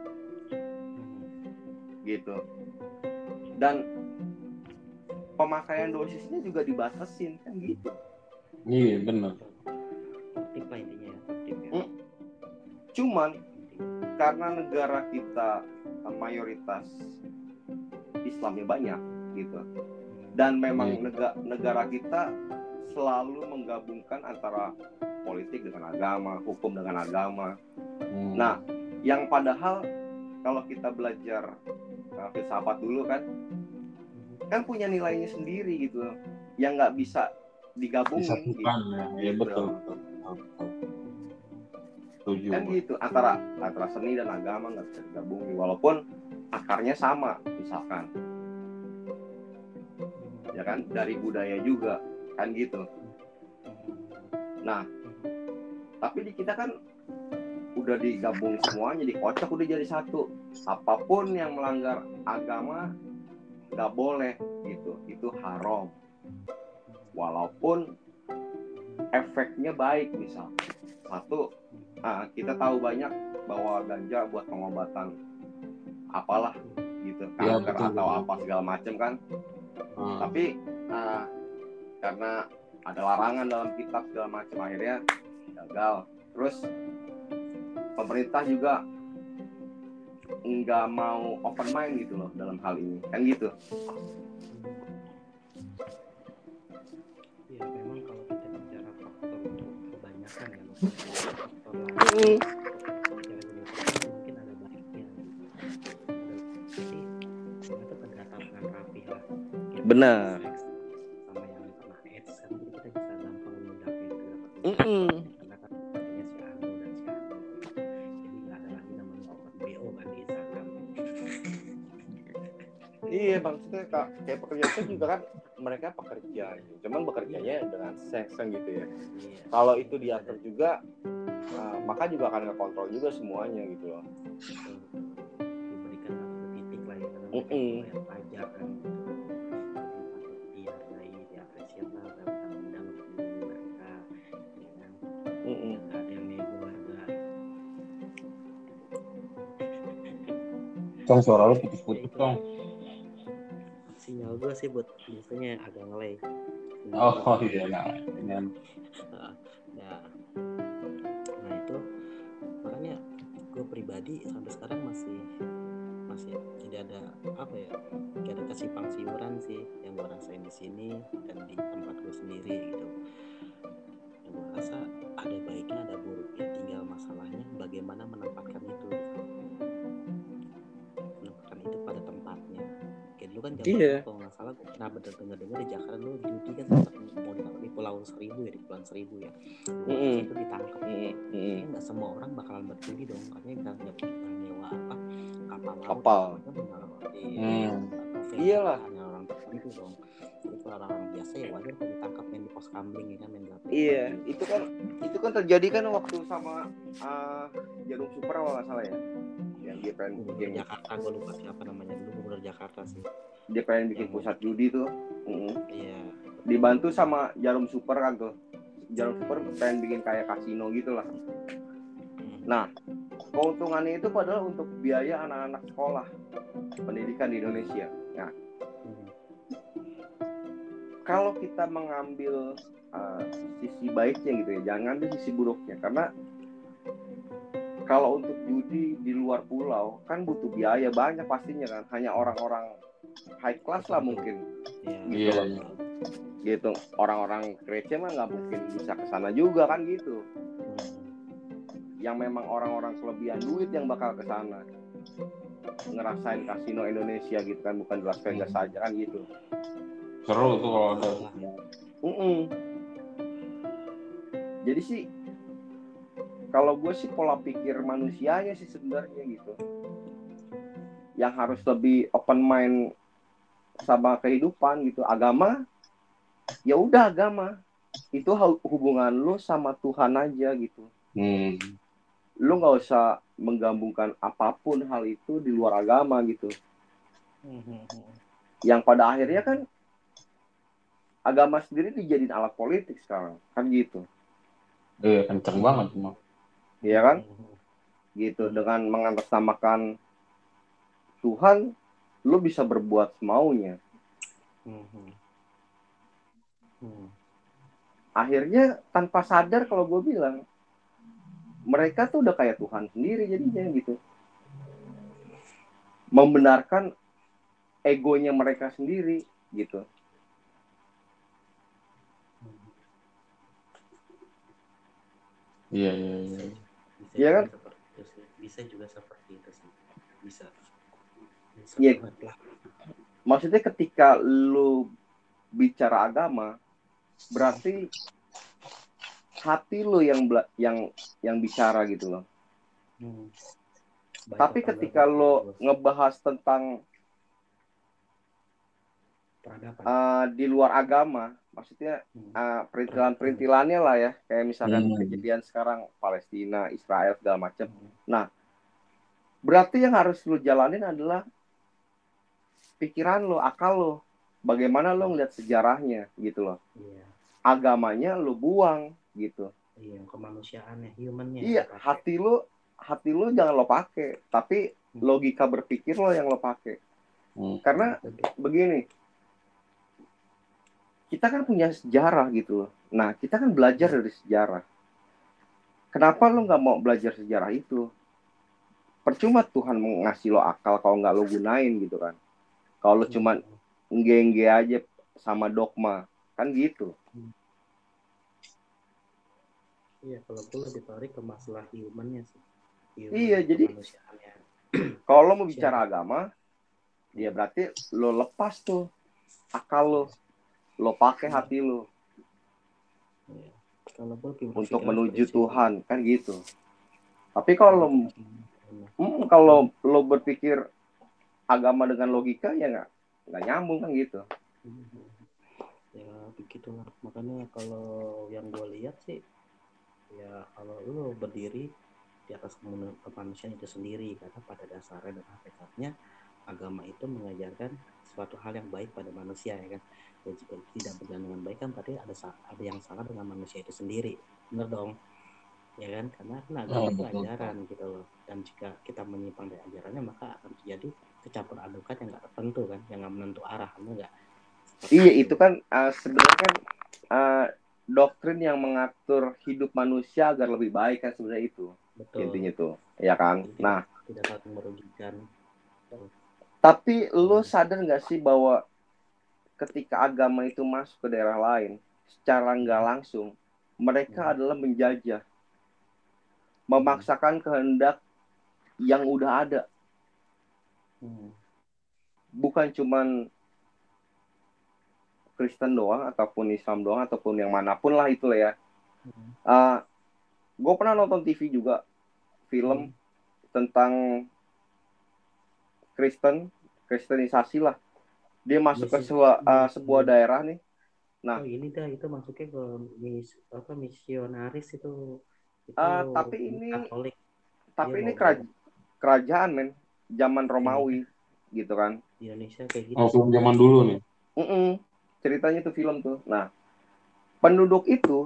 gitu dan pemakaian dosisnya juga dibatasin kan gitu Iya benar. lah intinya ya. Hmm. cuman karena negara kita eh, mayoritas Islamnya banyak gitu dan memang Iya. nega- negara kita selalu menggabungkan antara politik dengan agama hukum dengan agama Hmm. Nah, yang padahal kalau kita belajar uh, filsafat dulu kan, kan punya nilainya sendiri gitu, yang nggak bisa digabungin. disatukan ya. Gitu. betul. betul, betul, betul. setuju kan gitu antara antara seni dan agama nggak bisa digabungin walaupun akarnya sama misalkan ya kan dari budaya juga kan gitu nah tapi di kita kan udah digabung semuanya dikocok udah jadi satu apa pun yang melanggar agama nggak boleh gitu. Itu haram. Walaupun efeknya baik misal. Satu ah, kita tahu banyak bahwa ganja buat pengobatan apalah gitu. Ya, kanker betul, atau betul. apa segala macam kan. Hmm. tapi ah, karena ada larangan dalam kitab segala macam akhirnya gagal. Terus pemerintah juga nggak mau open mind gitu loh dalam hal ini kan gitu ya memang kalau kita bicara faktor untuk kebanyakan ya maksudnya faktor lain bicara gini mungkin ada baiknya. Ada- jadi ternyata tegakkan dengan rapi lah Kita Benar. seks sama yang pernah AIDS kan jadi kita bisa gampang membedakan itu dapat Mm-mm. Iya maksudnya kak, kayak pekerja seks juga kan mereka pekerja, gitu. cuman bekerjanya dengan seks gitu ya. iya Kalau itu diatur juga, uh, maka juga akan ngekontrol juga semuanya gitu loh. diberikan satu titik lah ya Mm-mm. bayar pajak kan gitu. undang-undang untuk mereka ya kan suara lu putus-putus Ya, gue sih buat biasanya agak ngelay. Oh iya, nah ini ya. Nah itu makanya gue pribadi sampai sekarang masih masih tidak ada apa ya tidak ada kesimpang siuran sih yang gue rasain di sini dan di tempat gue sendiri gitu. Yang gue rasa ada baiknya ada buruknya tinggal masalahnya bagaimana menempatkan itu. Menempatkan itu pada tempatnya. Kayak dulu kan zaman Iya. Pernah bener dengar dengar di Jakarta dulu judi kan sempat mau ditangkap di Pulau Seribu ya di Pulau Seribu ya Dulu Mm-mm. itu ditangkap Mm-mm. Mm-mm. Kayaknya nggak semua orang bakalan berjudi dong katanya bisa bisa nyewa apa kapal laut Kapal. iya, Hmm. film Iyalah. hanya orang tertentu dong jadi kalau orang biasa ya wajar kalau ditangkap main di pos kambing ya kan main gapet Iya, itu kan itu kan terjadi kan waktu sama uh, Jarum Super kalau nggak salah ya. Yang dia pengen gubernur bikin, Jakarta gue lupa siapa namanya gubernur Jakarta sih dia pengen bikin pusat judi tuh. Mm-mm. iya Dibantu sama Jarum Super kan tuh. Jarum Super pengen bikin kayak kasino gitu lah. Hmm. Nah, keuntungannya itu padahal untuk biaya anak-anak sekolah pendidikan di Indonesia. Nah, Hmm. kalau kita mengambil uh, sisi baiknya gitu ya, jangan ambil sisi buruknya karena kalau untuk judi di luar pulau kan butuh biaya banyak pastinya kan, hanya orang-orang high class lah mungkin iya Iya, loh. iya. gitu. Orang-orang receh mah nggak mungkin bisa ke sana juga kan gitu. Hmm. Yang memang orang-orang kelebihan duit yang bakal ke sana ngerasain kasino Indonesia gitu kan bukan Las Vegas saja kan gitu. Seru tuh kalau ada. Lah, Mm-mm. Jadi sih kalau gue sih pola pikir manusianya sih sebenarnya gitu. Yang harus lebih open mind sama kehidupan gitu. Agama ya udah agama. Itu hu- hubungan lu sama Tuhan aja gitu. Hmm. Lu nggak usah menggabungkan apa pun hal itu di luar agama gitu. Hmm. Yang pada akhirnya kan agama sendiri dijadiin alat politik sekarang kan gitu. Iya, kenceng banget emang. Iya kan? Hmm. gitu dengan mengatasnamakan Tuhan lu bisa berbuat semaunya Hmm. Hmm. akhirnya tanpa sadar kalau gue bilang mereka tuh udah kayak Tuhan sendiri jadinya gitu membenarkan egonya mereka sendiri gitu Iya, iya, iya. Iya kan? seperti itu bisa juga seperti itu sih. Bisa. Iya. lah. Maksudnya ketika lu bicara agama berarti hati lo yang yang yang bicara gitu loh. Hmm. Baik tapi ketika lo ngebahas tentang peradaban. uh, di luar agama maksudnya Hmm. uh, perintilan-perintilannya lah ya. Kayak misalkan Hmm. kejadian sekarang Palestina Israel segala macam. Hmm. berarti yang harus lo jalanin adalah pikiran lo akal lo bagaimana lo ngeliat sejarahnya gitu loh. Iya. Agamanya lo buang gitu. Iya kemanusiaannya humannya iya hati lo hati lo jangan lo pakai. Tapi logika berpikir lo yang lo pakai. Hmm. karena begini kita kan punya sejarah gitu loh. Nah kita kan belajar dari sejarah. Kenapa lo nggak mau belajar sejarah itu? Percuma Tuhan ngasih lo akal kalau nggak lo gunain gitu kan. Kalau lo cuman ngge aja sama dogma kan gitu. Iya kalau gue lebih tarik ke masalah humannya sih. Human, Iya, jadi- kalau lo mau bicara agama ya berarti lo lepas tuh akal lo lo pakai hati lo Iya. untuk menuju. Tuhan kan gitu tapi kalau lo Benar. Hmm, kalau lo berpikir agama dengan logika ya nggak nggak nyambung kan gitu. ya begitulah makanya kalau yang gue lihat sih ya kalau lu berdiri di atas kemanu- kemanusiaan itu sendiri karena pada dasarnya dan hakikatnya agama itu mengajarkan suatu hal yang baik pada manusia ya kan? Dan jika tidak berjalan dengan baik kan berarti ada ada yang salah dengan manusia itu sendiri. Bener dong ya kan? Karena kan agama Oh, itu betul. ajaran gitu loh. Dan jika kita menyimpang dari ajarannya maka akan terjadi kecampur adukan yang nggak tertentu kan yang nggak menentu arah bener nggak? Iya itu kan uh, sebenarnya kan uh, doktrin yang mengatur hidup manusia agar lebih baik kan sebenarnya itu betul. intinya tuh, ya kan. Nah. tidak saling merugikan tapi lo sadar nggak sih bahwa ketika agama itu masuk ke daerah lain secara nggak langsung mereka Hmm. adalah menjajah, memaksakan kehendak yang udah ada Hmm. bukan cuman Kristen doang ataupun Islam doang ataupun yang mana pun lah itu lah ya. Hmm. gue pernah nonton TV juga film tentang Kristen, Kristenisasi lah. Dia masuk ke Misi- sebuah, uh, misi- sebuah daerah nih. Nah. oh ini dah itu masuknya ke mis apa misionaris itu itu Ah, tapi ini- Katolik Tapi Dia ini mau- keraj- kerajaan men, zaman Romawi gitu kan. di Indonesia kayak gitu Oh, film zaman dulu nih. Mm-mm. Ceritanya tuh film tuh. Nah, penduduk itu,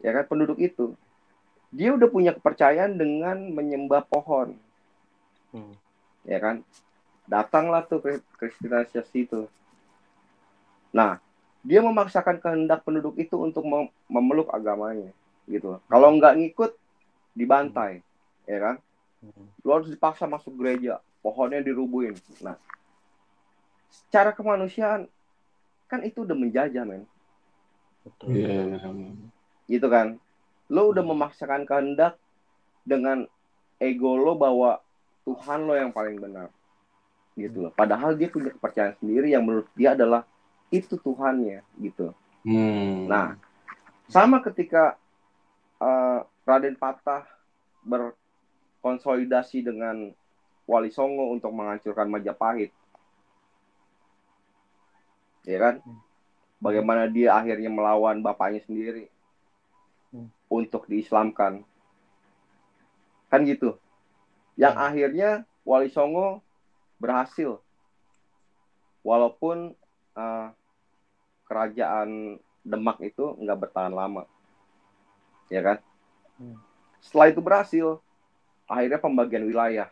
ya kan penduduk itu, dia udah punya kepercayaan dengan menyembah pohon, Hmm. Ya kan. Datanglah tuh Kri- Kristenisasi itu. Nah, dia memaksakan kehendak penduduk itu untuk mem- memeluk agamanya, gitu. Kalau nggak ngikut, dibantai, ya kan. Hmm. Lu harus dipaksa masuk gereja, pohonnya dirubuhin. Nah, secara kemanusiaan kan itu udah menjajah men betul iya. gitu kan lo udah memaksakan kehendak dengan ego lo bahwa Tuhan lo yang paling benar. Gitu loh. Padahal dia punya kepercayaan sendiri yang menurut dia adalah itu Tuhannya gitu. Hmm. nah sama ketika eh, Raden Patah berkonsolidasi dengan Wali Songo untuk menghancurkan Majapahit. Ya kan? Bagaimana dia akhirnya melawan bapaknya sendiri Hmm. untuk diislamkan. Kan gitu yang Hmm. akhirnya Wali Songo berhasil walaupun eh, kerajaan Demak itu nggak bertahan lama ya kan Hmm. setelah itu berhasil akhirnya pembagian wilayah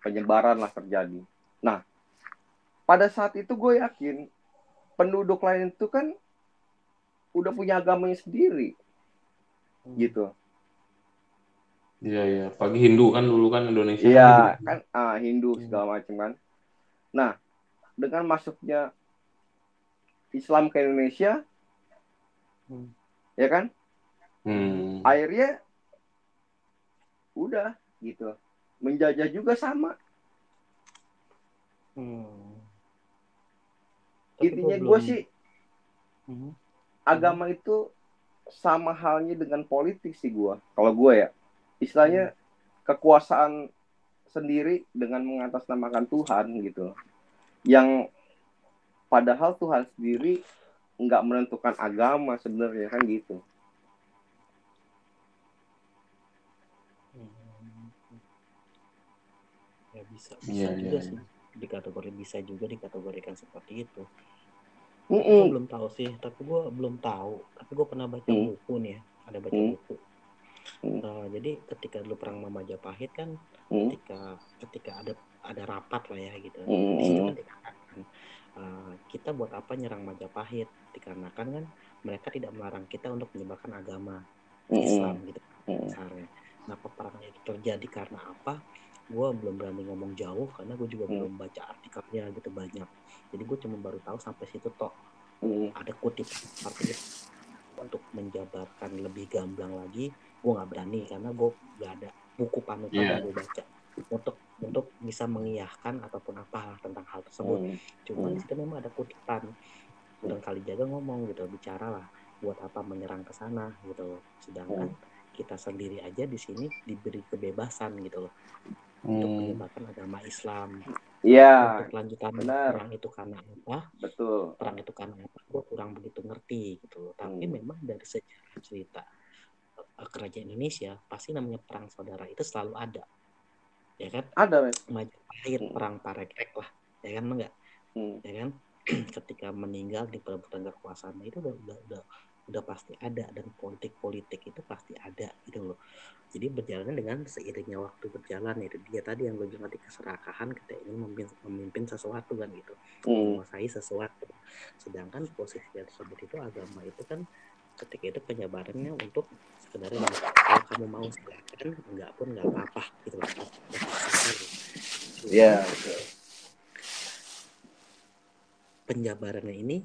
penyebaran lah terjadi nah pada saat itu gue yakin penduduk lain itu kan udah punya agamanya sendiri Hmm. gitu Iya, iya. Pagi Hindu kan dulu kan Indonesia. Iya kan kan ah, Hindu segala macam kan. Nah dengan masuknya Islam ke Indonesia, Hmm. ya kan, Hmm. akhirnya udah gitu, menjajah juga sama. Hmm. Tapi Intinya gua gue belum- sih Hmm. agama itu sama halnya dengan politik sih gua. Kalau gua ya, istilahnya kekuasaan sendiri dengan mengatasnamakan Tuhan gitu. Yang padahal Tuhan sendiri nggak menentukan agama sebenarnya kan gitu. Hmm. Ya bisa, bisa Iya, juga iya, sih. Dikategori bisa juga dikategorikan seperti itu. Mm-mm. Gue belum tahu sih, tapi gue belum tahu. Tapi gue pernah baca Hmm. buku nih ya, ada baca Hmm. buku. Hmm. Nah, jadi ketika dulu perang sama Majapahit kan, Mm. ketika ketika ada ada rapat lah ya gitu. Mm. Di situ kan dikatakan eh, kita buat apa nyerang Majapahit? Dikarenakan kan mereka tidak melarang kita untuk menyebarkan agama Mm-mm. Islam gitu Mm. misalnya. Nah, peperangan itu terjadi karena apa? Gue belum berani ngomong jauh karena gue juga Hmm. belum baca artikelnya gitu banyak. Jadi gue cuma baru tahu sampai situ tok Mm. ada kutip itu untuk menjabarkan lebih gamblang lagi gue nggak berani karena gue nggak ada buku panutan Iya. yang gue baca untuk untuk bisa mengiyahkan ataupun apa tentang hal tersebut Mm. cuma Hmm. di situ memang ada kutipan dan kali jaga ngomong gitu bicara lah buat apa menyerang ke sana gitu sedangkan kita sendiri aja di sini diberi kebebasan gitu loh untuk Hmm. menyebarkan agama Islam Iya, untuk lanjutan perang itu karena apa betul. perang itu karena apa gue kurang begitu ngerti gitu loh tapi Hmm. memang dari sejarah cerita kerajaan Indonesia pasti namanya perang saudara itu selalu ada ya kan Ada, men. Majapahit Hmm. perang Parekrek lah ya kan enggak Mm. ya kan ketika meninggal di perebutan kekuasaan itu udah udah udah, udah pasti ada dan politik politik itu pasti ada gitu loh jadi berjalan dengan seiringnya waktu berjalan itu dia tadi yang gue bilang tadi keserakahan kita ingin memimpin, memimpin sesuatu kan gitu Mm. menguasai sesuatu. Sedangkan posisi tersebut itu agama itu kan ketika itu penyebarannya untuk sekedar kalau kamu mau silakan, enggak pun enggak apa-apa gitu. Iya, betul. Penjabarannya ini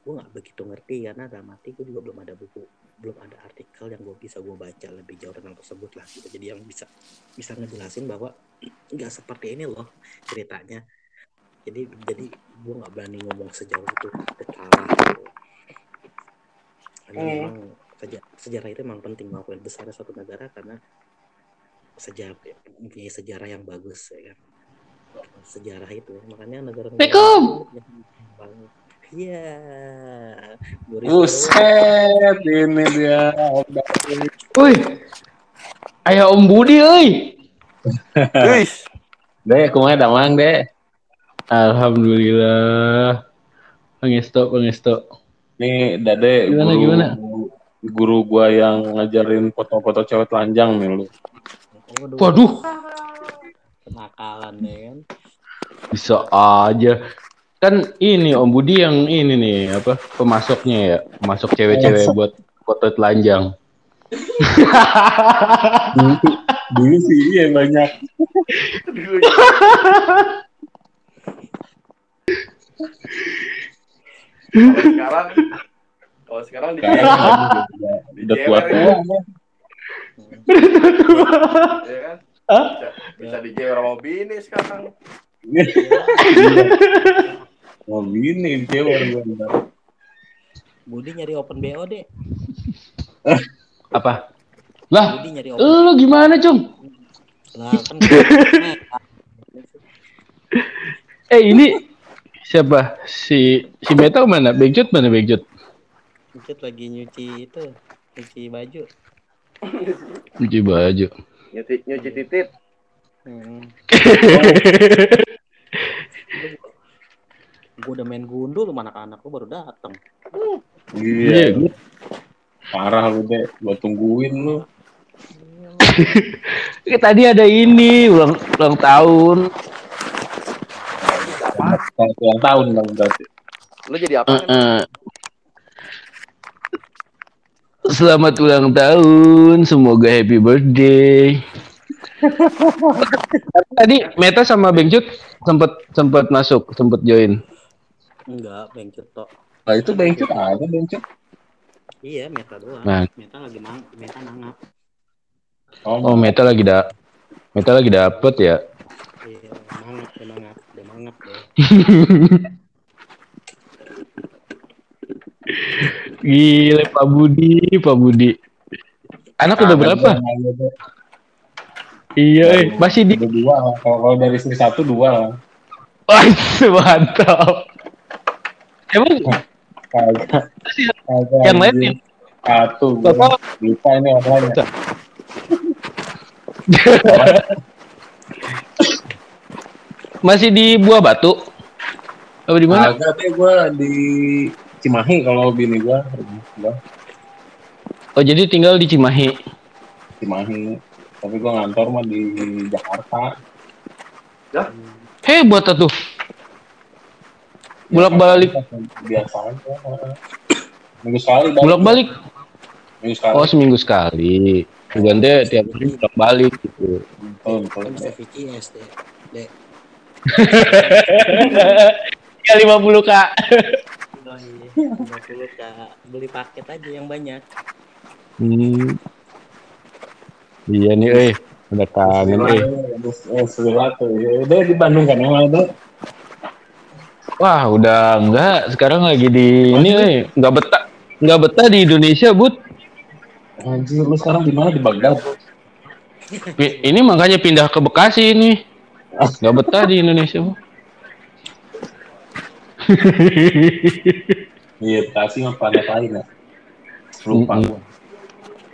gue nggak begitu ngerti karena dalam hati gue juga belum ada buku belum ada artikel yang gue bisa gue baca lebih jauh tentang tersebut lah gitu jadi yang bisa bisa ngejelasin bahwa nggak seperti ini loh ceritanya jadi jadi gue nggak berani ngomong sejauh itu gitu. Karena Hmm. memang sejarah, sejarah itu memang penting mengakui besarnya suatu negara karena sejarah mempunyai sejarah yang bagus ya kan sejarah itu makanya negara Assalamualaikum. Iya. Buset, ini dia. Wih. Ayo Om Budi euy. Guys, Dek, kumaha damang, Dek? Alhamdulillah. Pangesto, pangesto. Nih, Dade, Gimana, guru, gimana? guru gua yang ngajarin foto-foto cewek telanjang nih lu. Waduh, Waduh, kenakalan ya kan. bisa aja. Kan ini Om Budi yang ini nih apa pemasoknya ya, pemasok cewek-cewek buat foto telanjang. Dulu, dulu sih iya banyak. kalau sekarang kalau sekarang di Sekarang udah, udah tua-tua. ya kan? Hah? Bisa, bisa dijewer sama bini sekarang. Mau bini, ntar. Budi nyari open BO deh. Apa? Lah, Budi nyari open. lu gimana, Cung? Lah kan nah, Eh, ini siapa? Si si Meta mana? Bejut mana Bejut? Ucut lagi nyuci itu, nyuci baju. Cuci baju. Nyuci, nyuci titit. Hmm. Gue udah main gundul, mana anak lu baru datang. Iya, parah lu, Dek. Gua tungguin lu. Tadi ada ini ulang ulang tahun. Selamat ulang tahun dong berarti. Lu jadi apa? kan? Heeh. Selamat ulang tahun, semoga happy birthday. Tadi Meta sama Bengcut sempat sempat masuk, sempat join. Enggak, bengcut tok. Nah, itu bengcut ada bengcut. Iya, meta doang. Nah. Meta lagi mang, meta nangap. Oh, Meta lagi da Meta lagi dapet ya. Iya, mangap, dia mangap deh. Gile Pak Budi, Pak Budi. Anak udah berapa? Iya, eh. masih di. Dua. Kalau dari istri satu dua lah. Wah, mantap. Emang Kagak. Yang lain yang Satu. gua. Bapak Lupa ini orang ya. masih di Buah Batu? Apa di mana? Kagak deh gue di Cimahi kalau bini gue. Oh, jadi tinggal di Cimahi. Cimahi. Tapi gue ngantor mah di Jakarta. Hebat tuh. Bolak-balik. Biasa aja. Minggu sekali. balik. Bolak-balik. Minggu sekali. Oh, seminggu sekali. Bukan deh tiap hari bolak-balik gitu. Betul, betul. Bisa Dek. Ya 50 kak. Iya. 50 kak. Beli paket aja yang banyak. Hmm. Iya nih, eh. Udah kangen, eh. Udah di Bandung kan emang ada. Wah, udah enggak. Sekarang lagi di ini, eh. Enggak betah. Enggak betah di Indonesia, Bud. Anjir, lu sekarang di mana di Baghdad? Ini makanya pindah ke Bekasi ini. Enggak betah di Indonesia, Bu. Iya, Bekasi mah planet lain ya. Lupa gua.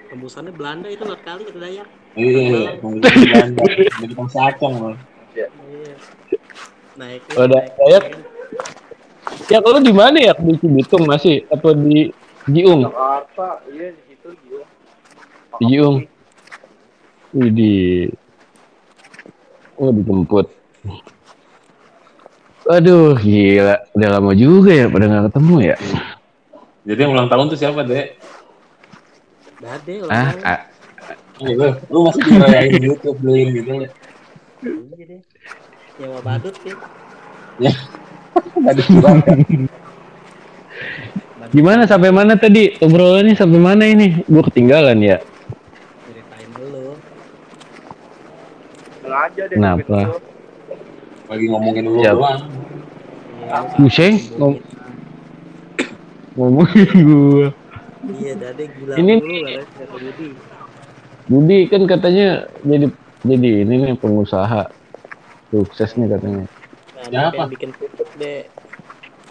Tembusannya Belanda itu lot kali ke Dayak. Iya, mungkin di Belanda. Jadi kan loh. Iya. Naik. Oh, Dayak. Ya kalau di mana ya? Di Cibitung masih atau di Jiung? Jakarta, iya di situ. Di. Oh, dijemput. Aduh, gila. Udah lama juga ya pada nggak ketemu ya. Jadi yang ulang tahun tuh siapa, Dek? Dade Ah, lah. ah, Iya, lu, lu masih dirayain di YouTube, beliin gitu. ya. Iya deh. Nyawa badut ya. Nggak ada surat kan? Badut gimana sampai mana tadi? Obrolannya sampai mana ini? Gue ketinggalan ya. ceritain dulu. Sengaja deh. Kenapa? gitu. Lagi ngomongin lu Siap. doang. Ngom ngomongin gue. Iya, Dade gila Ini- dulu kata Budi. Budi kan katanya jadi jadi ini nih pengusaha sukses nih katanya. Nah, Ya, dia apa? pengen bikin pupuk deh.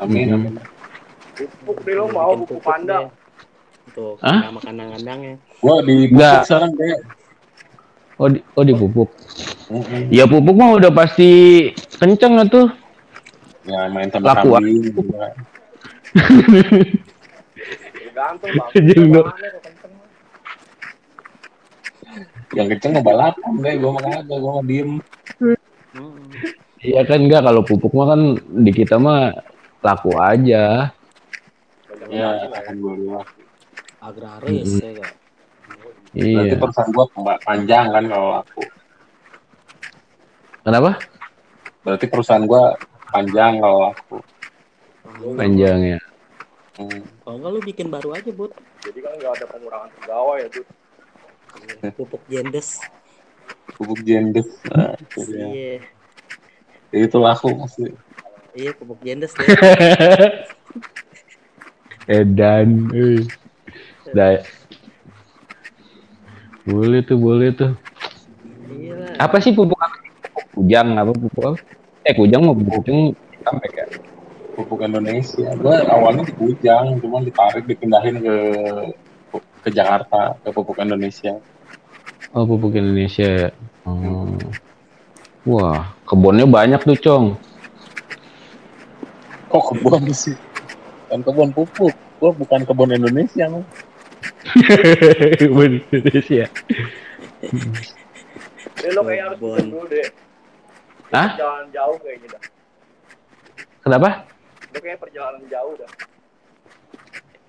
Amin, Hmm. amin. Pupuk deh lo mau buku pupuk panda. deh. Tuh, Hah? sama kandang-kandangnya. Gua di sekarang, Dek. Oh di, oh di pupuk. Mm-mm. Ya pupuk mah udah pasti kenceng atuh. Ya, main sama Laku, kambing. kenceng. Yang kenceng mah balapan, Dek. Gua mah kagak, gua mah diem. Hmm. Iya kan enggak kalau pupuk mah kan di kita mah laku aja. Ya, alhamdulillah. Agraris Mm-mm. ya Iya. perusahaan gua panjang kan kalau aku. Kenapa? Berarti perusahaan gua panjang kalau aku. Panjang ya. Hmm. Kalau enggak lu bikin baru aja, Bud. Jadi kan nggak ada pengurangan pegawai ya tuh. Pupuk jendes. Pupuk jendes. Nah, dia. Iya. Itu laku masih. Iya, pupuk jendes. Edan. eh. Dah. Boleh tuh, boleh tuh. Lah. Apa sih pupuk apa? Kujang apa pupuk apa? Eh kujang mau pupuk kujang sampai ya. Pupuk Indonesia. Gua awalnya di Kujang, cuman ditarik dipindahin ke ke Jakarta ke Pupuk Indonesia. Oh pupuk Indonesia ya. Oh. Wah, kebunnya banyak tuh, Cong. Kok kebun sih? Kan kebun pupuk. Gua bukan kebun Indonesia. Kebun Indonesia. Lo kayak harus Bon. dulu deh. Hah? Perjalanan jauh kayaknya dah. Kenapa? Lo kayak perjalanan jauh dah.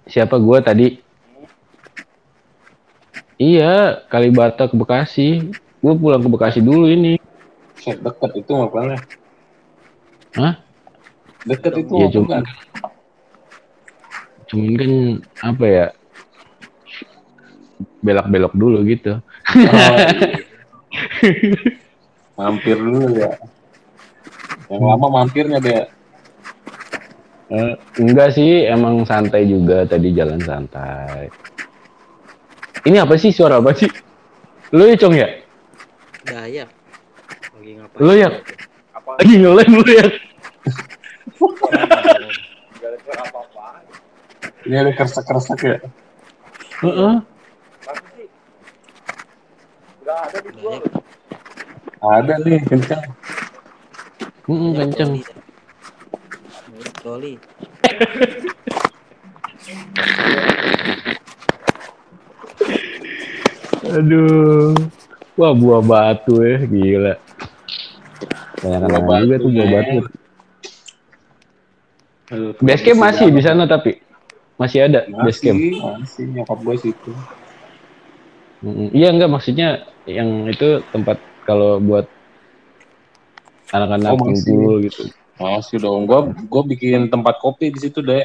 Siapa gua tadi? Iya, Kalibata ke Bekasi. Gua pulang ke Bekasi dulu ini. Set deket itu makanya. Hah? Deket itu Iya, mah cuma bukan. cuman kan apa ya? Belok-belok dulu gitu. Oh, iya. mampir dulu ya. Yang lama mampirnya deh. Eh, enggak sih, emang santai juga tadi jalan santai. Ini apa sih suara apa sih? Lu ya, Cong ya? Daya. Lagi ngapain? Lu ya? Apa Lagi ngelem lu ya? Ini ada keresak-keresak ya. Heeh. Masa sih? Gak ada di gua. Ada nih, kencang. Heeh, kenceng. Coli. Aduh. Wah, buah batu ya, gila. Banyak Buah anak juga batu, tuh buah batu. Aduh, Base camp masih di sana tapi masih ada base camp. Masih, masih nyokap gue situ. Iya enggak maksudnya yang itu tempat kalau buat anak-anak Oh, gitu. Masih dong. Gue gue bikin tempat kopi di situ deh.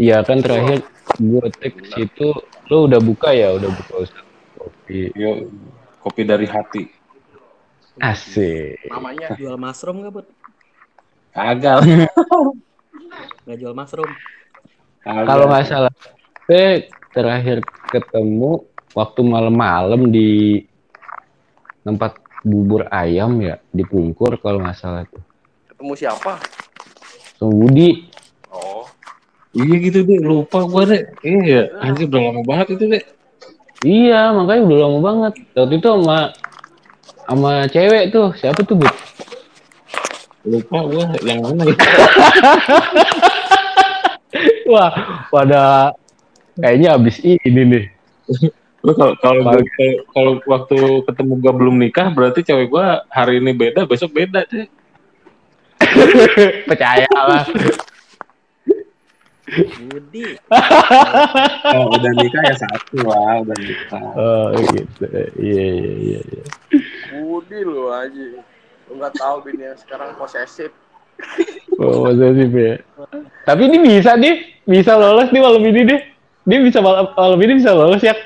Iya kan terakhir gue teks itu lo udah buka ya, udah buka usaha kopi. Yo, kopi dari hati. Asik. Namanya Jual mushroom nggak, Bud? Kagak. Nggak jual mushroom. Kalau nggak salah, saya terakhir ketemu waktu malam-malam di tempat bubur ayam ya di Pungkur kalau nggak salah tuh. ketemu siapa? Sama Budi. Oh, Iya gitu deh, lupa gue deh. Iya, anjir udah lama banget itu deh. Iya, makanya udah lama banget. Waktu itu sama sama cewek tuh, siapa tuh, Bu? Lupa gue yang mana ya. Wah, pada kayaknya abis ini nih. Lu kalau kalau gua- kalau waktu ketemu gue belum nikah, berarti cewek gue hari ini beda, besok beda deh. Percaya lah. Budi. Oh, udah nikah ya satu lah, udah nikah. Oh, gitu. Iya, iya, iya. iya. Budi lu aja. Lu nggak tahu bini yang sekarang posesif. Oh, sih, Be? Tapi ini bisa nih, bisa lolos nih malam ini deh. Dia bisa malam, malam ini bisa lolos ya.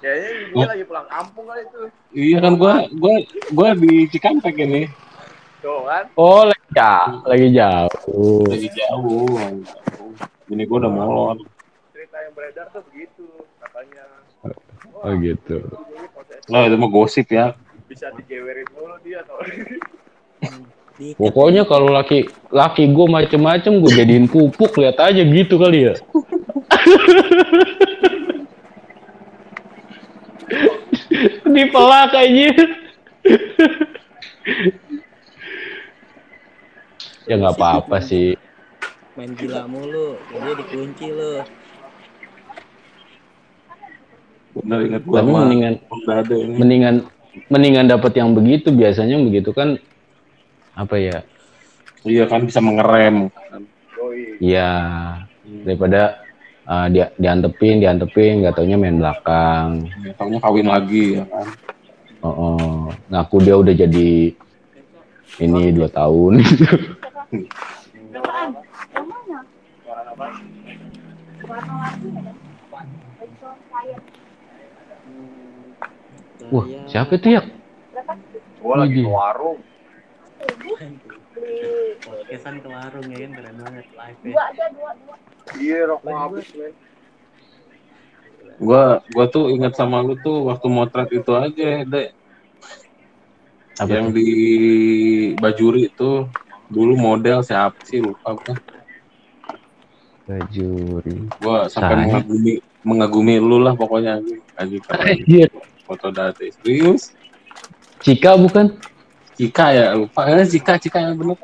Kayaknya dia lagi pulang kampung kali itu. Iya kan gue gua gua di Cikampek ini. Tuh kan. Oh, lagi jauh. Lagi jauh. Lagi jauh. Ini gue udah molor. Cerita yang beredar tuh begitu katanya. Oh, gitu. Bini posesif. Nah, itu mah gosip ya. Bisa digewerin dulu dia Diikat. Pokoknya kalau laki laki gue macem-macem gue jadiin pupuk lihat aja gitu kali ya. Dipelak aja. ya nggak apa-apa sih. Main gila mulu. Dia dikunci lu. Bener inget Tapi mah. mendingan Udah ada ini. mendingan mendingan dapat yang begitu biasanya begitu kan apa ya? Iya kan bisa mengerem. doi. Ya daripada uh, dia diantepin diantepin nggak taunya main belakang. Ya, taunya kawin lagi ya kan. Oh, oh. ngaku dia udah jadi ini dua tahun. Wah, siapa itu ya? Gua lagi warung. Podcastan ke warung ya kan keren banget live ya. Iya, rokok habis, men. Gua gua tuh ingat sama lu tuh waktu motret itu aja, Dek. Apa yang di Bajuri itu dulu model siapa sih lupa gua. Bajuri. Gua sampai mengagumi mengagumi lu lah pokoknya keren Iya. foto data serius Cika bukan? Cika ya lupa ya Cika Cika yang bener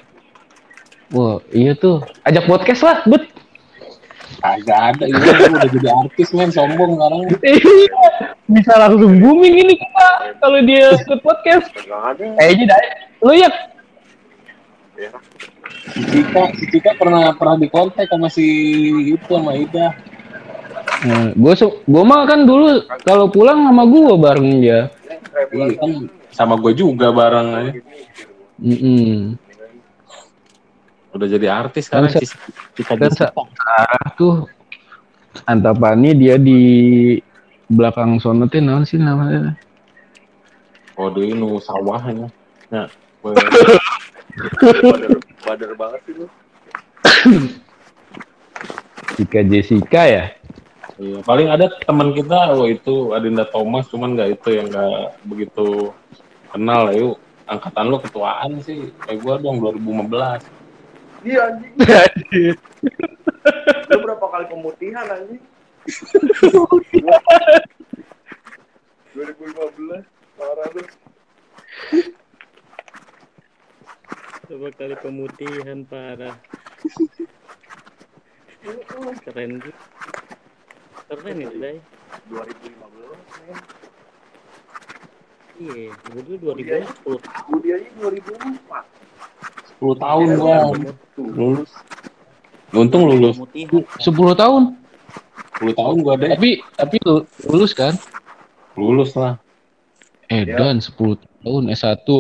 Wah, iya tuh. Ajak podcast lah, bet. kagak ada ini gua udah jadi artis men sombong sekarang Iya. Bisa langsung booming ini kita kalau dia ikut podcast. Enggak ada. Kayaknya dah. Lu ya? si Cika si Cika pernah pernah dikontak sama si itu sama Ida gue gue mah kan dulu kalau pulang sama gue bareng dia. iya kan sama gue juga bareng aja Mm-mm. udah jadi artis sekarang Kan si Cika kan sekarang tuh Antapani dia di belakang sono teh naon sih namanya? oh dia nu sawahnya nah Bader, bader banget sih lu. Jika Jessica ya? Iya, paling ada teman kita, oh itu Adinda Thomas, cuman nggak itu yang nggak begitu kenal lah yuk. Angkatan lo ketuaan sih, kayak gua dong 2015. Iya anjing. Lu berapa kali pemutihan anjing? 2015 parah lu. Coba kali pemutihan parah. Keren tuh. Keren itu, Day. 2015 men. Iya, gue dulu 2010 Gue dia ini 2004. 10 tahun gua lulus. Untung lulus. pemutihan. 10 tahun. 10 tahun gua deh. Tapi tapi lu- lulus kan? Lulus lah. Edan 10 tahun S1.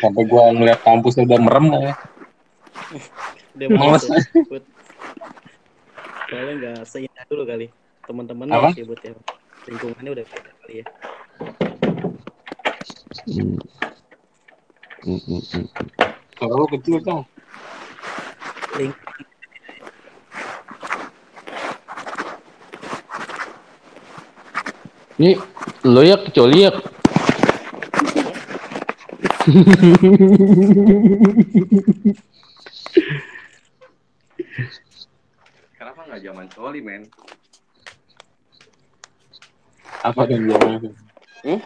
Sampai gua ngeliat kampusnya udah merem lah ya. Udah Males. ya, Soalnya nggak seindah dulu kali. Teman-teman sih buat ya. Lingkungannya udah beda kali ya. Hmm. Hmm, hmm, hmm. Lu kecil dong. Link Ini lo ya kecuali ya. Kenapa nggak zaman coli men? Apa yang zaman? Hmm?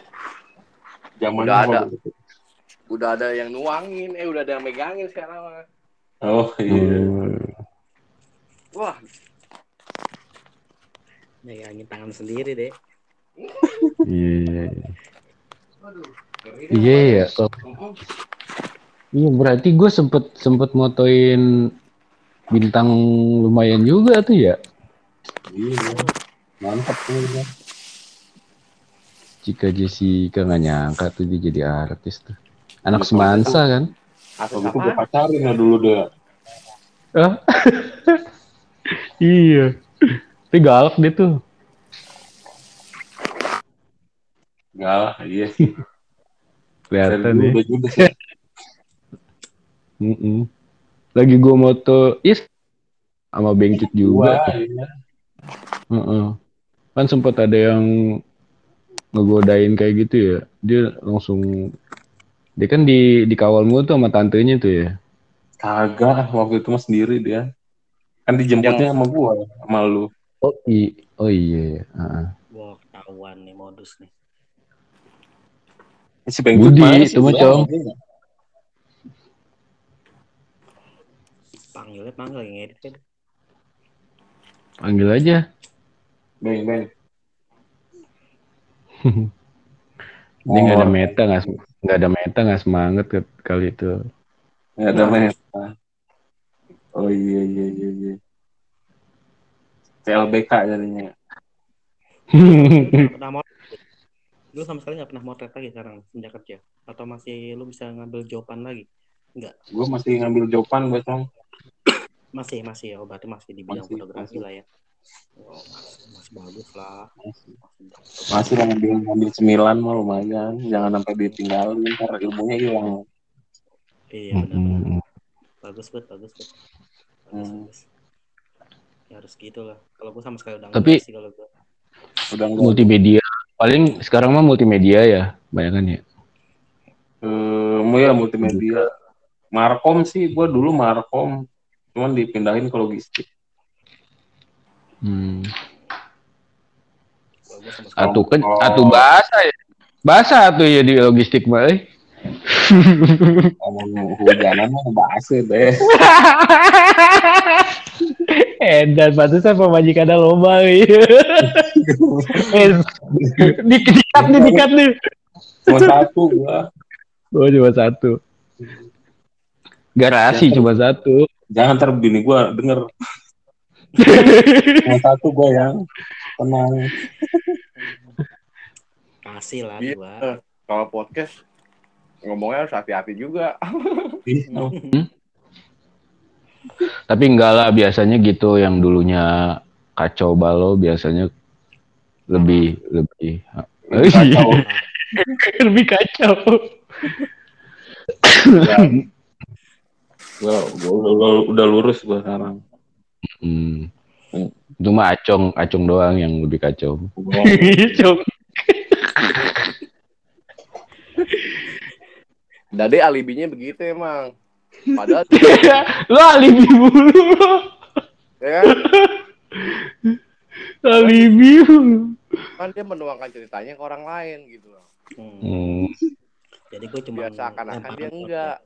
Zaman Udah apa? ada. Udah ada yang nuangin, eh udah ada yang megangin sekarang mah. Oh iya. Hmm. Wah, megangin tangan sendiri deh. Iya. aduh. Iya ya. Oh. Iya berarti gue sempet sempet motoin bintang lumayan juga tuh ya. Iya. Mantap tuh. ya. Jika Jessica nggak nyangka tuh dia jadi artis tuh. Anak semansa kan? Gitu gue pacarin ya dulu deh. Ah. iya. Tapi galak dia tuh. Lah, iya sih. Dari Kelihatan udah juga sih. Mm-mm. Lagi gue moto is sama Bengkit juga. Wah, iya. Heeh. Kan sempat ada yang ngegodain kayak gitu ya. Dia langsung dia kan di dikawal mulu tuh sama tantenya tuh ya. Kagak, waktu itu mah sendiri dia. Kan dijemputnya sama gua, sama lu. Oh, i oh iya. Heeh. Wah, ketahuan nih modus nih. Si Bengkut Budi, itu mah, Cong. Panggilnya panggil yang edit kan. Panggil aja. Beng, beng. Dia nggak ada Oh, meta nggak ada meta nggak semangat ke- kali itu. nggak ada meta. Oh iya, iya, iya, iya. CLBK jadinya. Pernah motret. Lu sama sekali nggak pernah motret lagi sekarang sejak kerja? Atau masih lu bisa ngambil jawaban lagi? Gue masih ngambil jawaban gue, Cong. Masih, masih ya. Oh, berarti masih di bidang Masih, fotografi masih. lah ya. Oh, masih, bagus lah. Masih. Masih, Masih lah ngambil, ngambil sembilan mah lumayan. Jangan sampai ditinggalin, ntar ilmunya hilang. Iya benar. Bagus bet, bagus bet. Bagus, Hmm. bagus. Ya harus gitu lah. Kalau gue sama sekali udah Tapi- sih kalau gue. Udah enggak. multimedia. Paling sekarang mah multimedia ya, banyak kan ya. Eh, mau ya multimedia. Markom sih, gue dulu Markom. Cuman dipindahin ke logistik. Hmm. Kalau gue sama sekali. Atuh kan, Oh. atuh bahasa ya. Bahasa tuh ya di logistik mah. eh. Ngomong hujanan mah bahasa deh. Edan pantesan pemajikan ada lomba eh. di dikat nih, dikat nih. Cuma satu gua. Oh, cuma satu. Garasi cuma satu. Jangan ntar bini gua denger. Cuma satu gua yang tenang. Kasih lah Iya. dua. Kalau podcast ngomongnya harus hati-hati juga. Ih, Tapi enggak lah, biasanya gitu yang dulunya kacau balau biasanya lebih lebih Lebih kacau. lebih kacau. Ya. Gua, gua, gua, gua- udah lurus gua sekarang. Hmm. Itu mah acong, acong doang yang lebih kacau. Acong. Dade alibinya begitu emang. Padahal Lo alibi mulu. ya kan, alibi kan dia menuangkan ceritanya ke orang lain gitu loh. Hmm. Jadi gue cuma seakan-akan lempar dia enggak.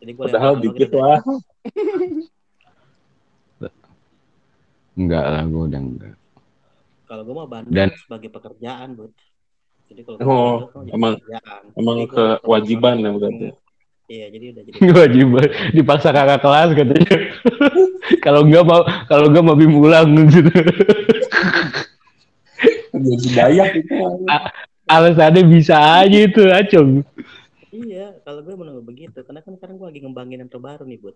Jadi gue Padahal dikit lah. Enggak lah, gue udah enggak. Kalau gue mah bandel Dan- sebagai pekerjaan, bud. Jadi kalau Oh, kan emang- pekerjaan. Emang Jadi kewajiban ya berarti. Iya, jadi udah jadi. Wajib dipaksa kakak kelas katanya. kalau enggak mau kalau enggak mau bim ulang gitu. Jadi dayak itu. Alasannya bisa aja itu, acong. Iya, kalau gue menurut begitu. Karena kan sekarang gue lagi ngembangin yang terbaru nih, bud.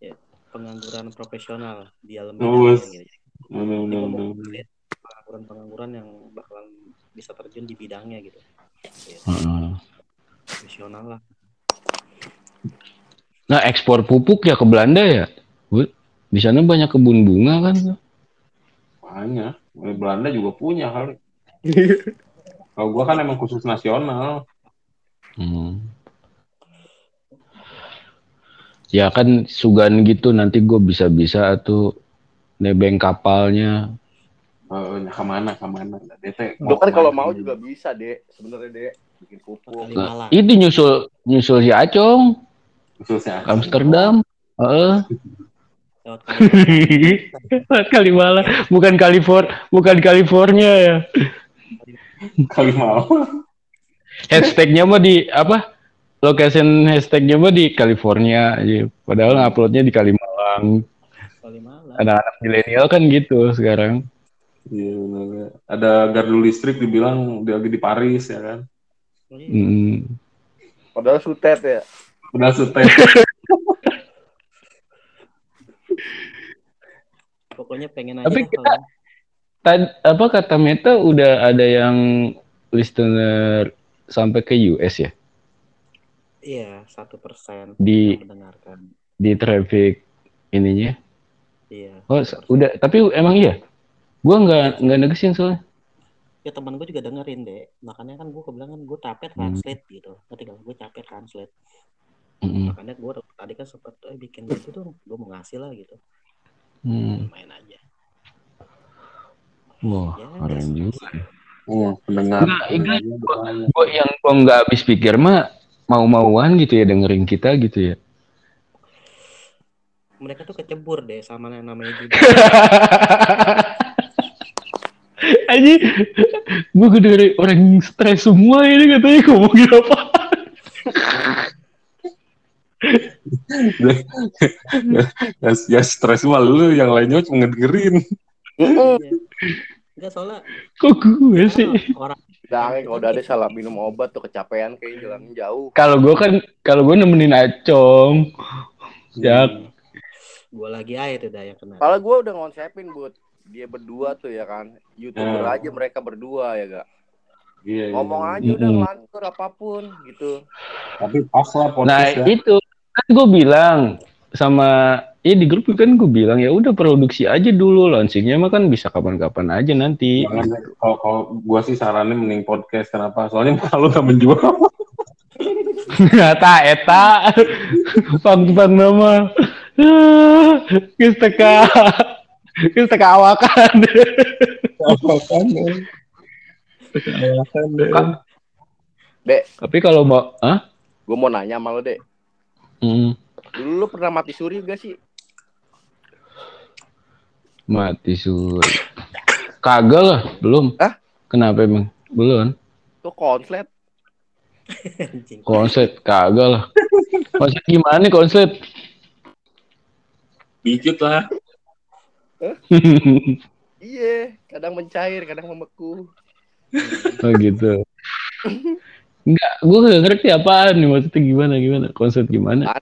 Ya, pengangguran profesional di dalam Oh. Gitu. Gue mau bener. lihat pengangguran-pengangguran yang bakalan bisa terjun di bidangnya gitu. Ya, profesional lah. Nah, ekspor pupuk ya ke Belanda ya? Di sana banyak kebun bunga kan? Banyak. Belanda juga punya kali. Kalau gua kan emang khusus nasional. Hmm. Ya kan sugan gitu nanti gue bisa-bisa tuh nebeng kapalnya. Eh, ke mana ke mana? Dia teh Lu kan kalau mau juga bisa, Dek. Sebenarnya, Dek. Bikin pupuk. Nah, itu nyusul nyusul si Acong khususnya ke Amsterdam. Heeh. Lewat kali kali malah bukan California, bukan California ya. kali mau. Hashtagnya mah di apa? Location hashtagnya mah di California aja. Padahal nguploadnya di Kalimalang. Anak-anak milenial kan gitu sekarang. Iya benar. Ada gardu listrik dibilang dia lagi di Paris ya kan. Iya. Mm. Padahal sutet ya. Udah sutet. Pokoknya pengen aja Tapi kita- Tad- apa kata Meta udah ada yang listener sampai ke US ya Iya, satu persen di mendengarkan. di traffic ininya. Iya. Oh, 1%. sa- udah tapi emang iya. Gua nggak nggak negesin soalnya. Ya teman gue juga dengerin deh. Makanya kan gue kebilang kan gue capek Hmm. translate gitu. Ngerti gak? Gue capek translate. Mm-mm. Makanya gue tadi kan sempet eh, bikin gitu tuh. Gue mau ngasih lah gitu. Hmm. Main aja. Wah, Ya, keren juga. Oh, pendengar. Enggak, enggak. Pendengarnya Gua yang gua nggak habis pikir mah mau-mauan gitu ya dengerin kita gitu ya. Mereka tuh kecebur deh sama yang namanya juga. Aji, gue dari orang yang stres semua ini katanya ngomongin apa? Ya, ya stres mah lu yang lainnya cuma ngedengerin. Enggak soalnya Kok gue sih? orang Jangan kalau udah ada salah minum obat tuh kecapean kayak jalan jauh. Kalau gue kan, kalau gue nemenin Acong, ya gue lagi aja tuh dah yang kena. Kalau gue udah ngonsepin buat dia berdua tuh ya kan. Youtuber Ya. aja mereka berdua ya gak. Iya, iya. Ngomong aja udah ngelantur apa pun gitu. Tapi pas lah Nah podcast ya. itu kan gue bilang sama ya di grup kan gue bilang ya udah produksi aja dulu launchingnya mah kan bisa kapan-kapan aja nanti. Kalau kalau gua sih sarannya mending podcast kenapa? Soalnya kalau nggak menjual. Eta eta pang pang nama geus teka geus teka awakan. Awakan deh. Awakan deh. Dek, Tapi kalau mau ah gue mau nanya sama lo dek. Hmm, Dulu lu pernah mati suri gak sih? mati suri. Kagak lah, belum. Hah? Kenapa emang? Belum. Tuh konslet. Anjing. Konslet kagak lah. Gimana nih konslet? Dikit lah. Iya, kadang mencair, kadang membeku. oh gitu. Enggak, gue gak ngerti apaan nih maksudnya gimana gimana konslet gimana.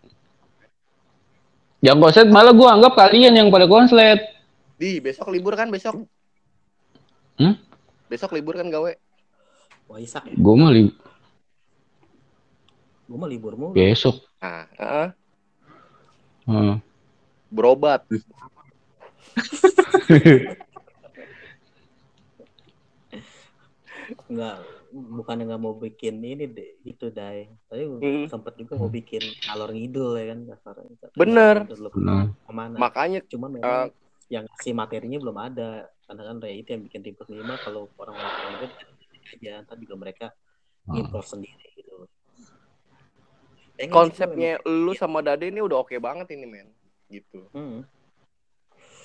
Yang konslet malah gue anggap kalian yang pada konslet. Di, besok libur kan besok? Hmm? Besok libur kan gawe? Waisak ya. Gue mah li- Gue mah libur mulu. besok. Nah, heeh, Hmm. Berobat. Nggak, bukannya nggak mau bikin ini deh, itu dai. Tapi Hmm. sempet juga mau bikin alor ngidul ya kan dasarnya. Bener. Bener. Ke mana? Makanya Cuman memang yang si materinya belum ada. Karena kan Ray itu yang bikin ribet lima kalau orang-orang ribet aja ntar juga mereka Hmm. improve sendiri gitu. Konsepnya lu sama Dade ini udah oke banget ini, men. Gitu. Hmm.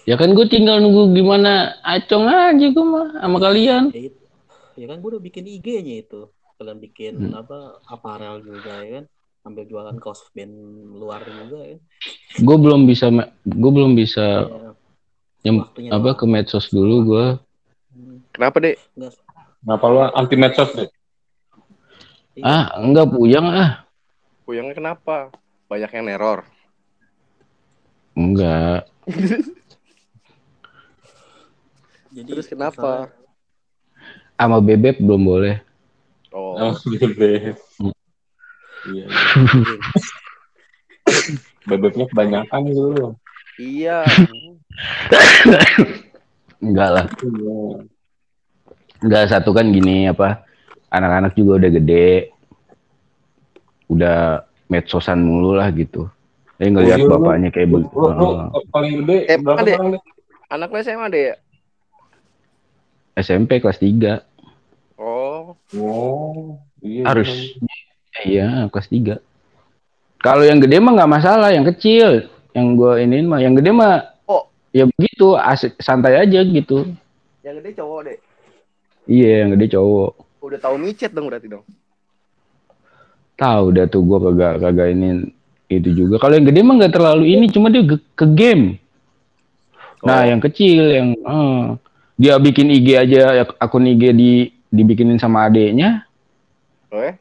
Ya kan gue tinggal nunggu gimana acong aja gue mah sama kalian. Ya, itu. ya kan gue udah bikin IG-nya itu. Kalian bikin Hmm. apa aparel juga ya kan. Ambil jualan kaos band luar juga ya. Gue belum bisa gue belum bisa Ya, waktunya apa doang. ke medsos dulu gue. Hmm, Kenapa, Dek? Nggak, Kenapa lu anti medsos deh? iya. Ah enggak puyang ah. Puyangnya kenapa? Banyak yang neror. Enggak. Jadi Terus kenapa? Sama bebek belum boleh. Oh, Oh, bebek. Iya, bebeknya kebanyakan dulu. iya. Enggak lah. Iya. Enggak satu kan gini apa anak-anak juga udah gede. Udah medsosan mulu lah gitu. Tapi ngelihat Oh, iya, bapaknya kayak begitu. lu, lu paling gede Eh, berapa deh? Anak lu SMA, Dek? SMP kelas 3 Oh, Oh, iya. harus. Iya, kelas 3. Kalau yang gede mah nggak masalah, yang kecil, yang gua ini mah, yang gede mah, Oh. ya begitu, asik, santai aja gitu. yang gede cowok, Dek. Iya, yang gede cowok. Udah tahu micet dong berarti dong. Tahu dah tuh gua kagak kagak ini itu juga. Kalau yang gede mah nggak terlalu ini, cuma dia ke game. Nah, Oh. yang kecil yang eh, dia bikin IG aja, akun IG di dibikinin sama adeknya. Oh, ya?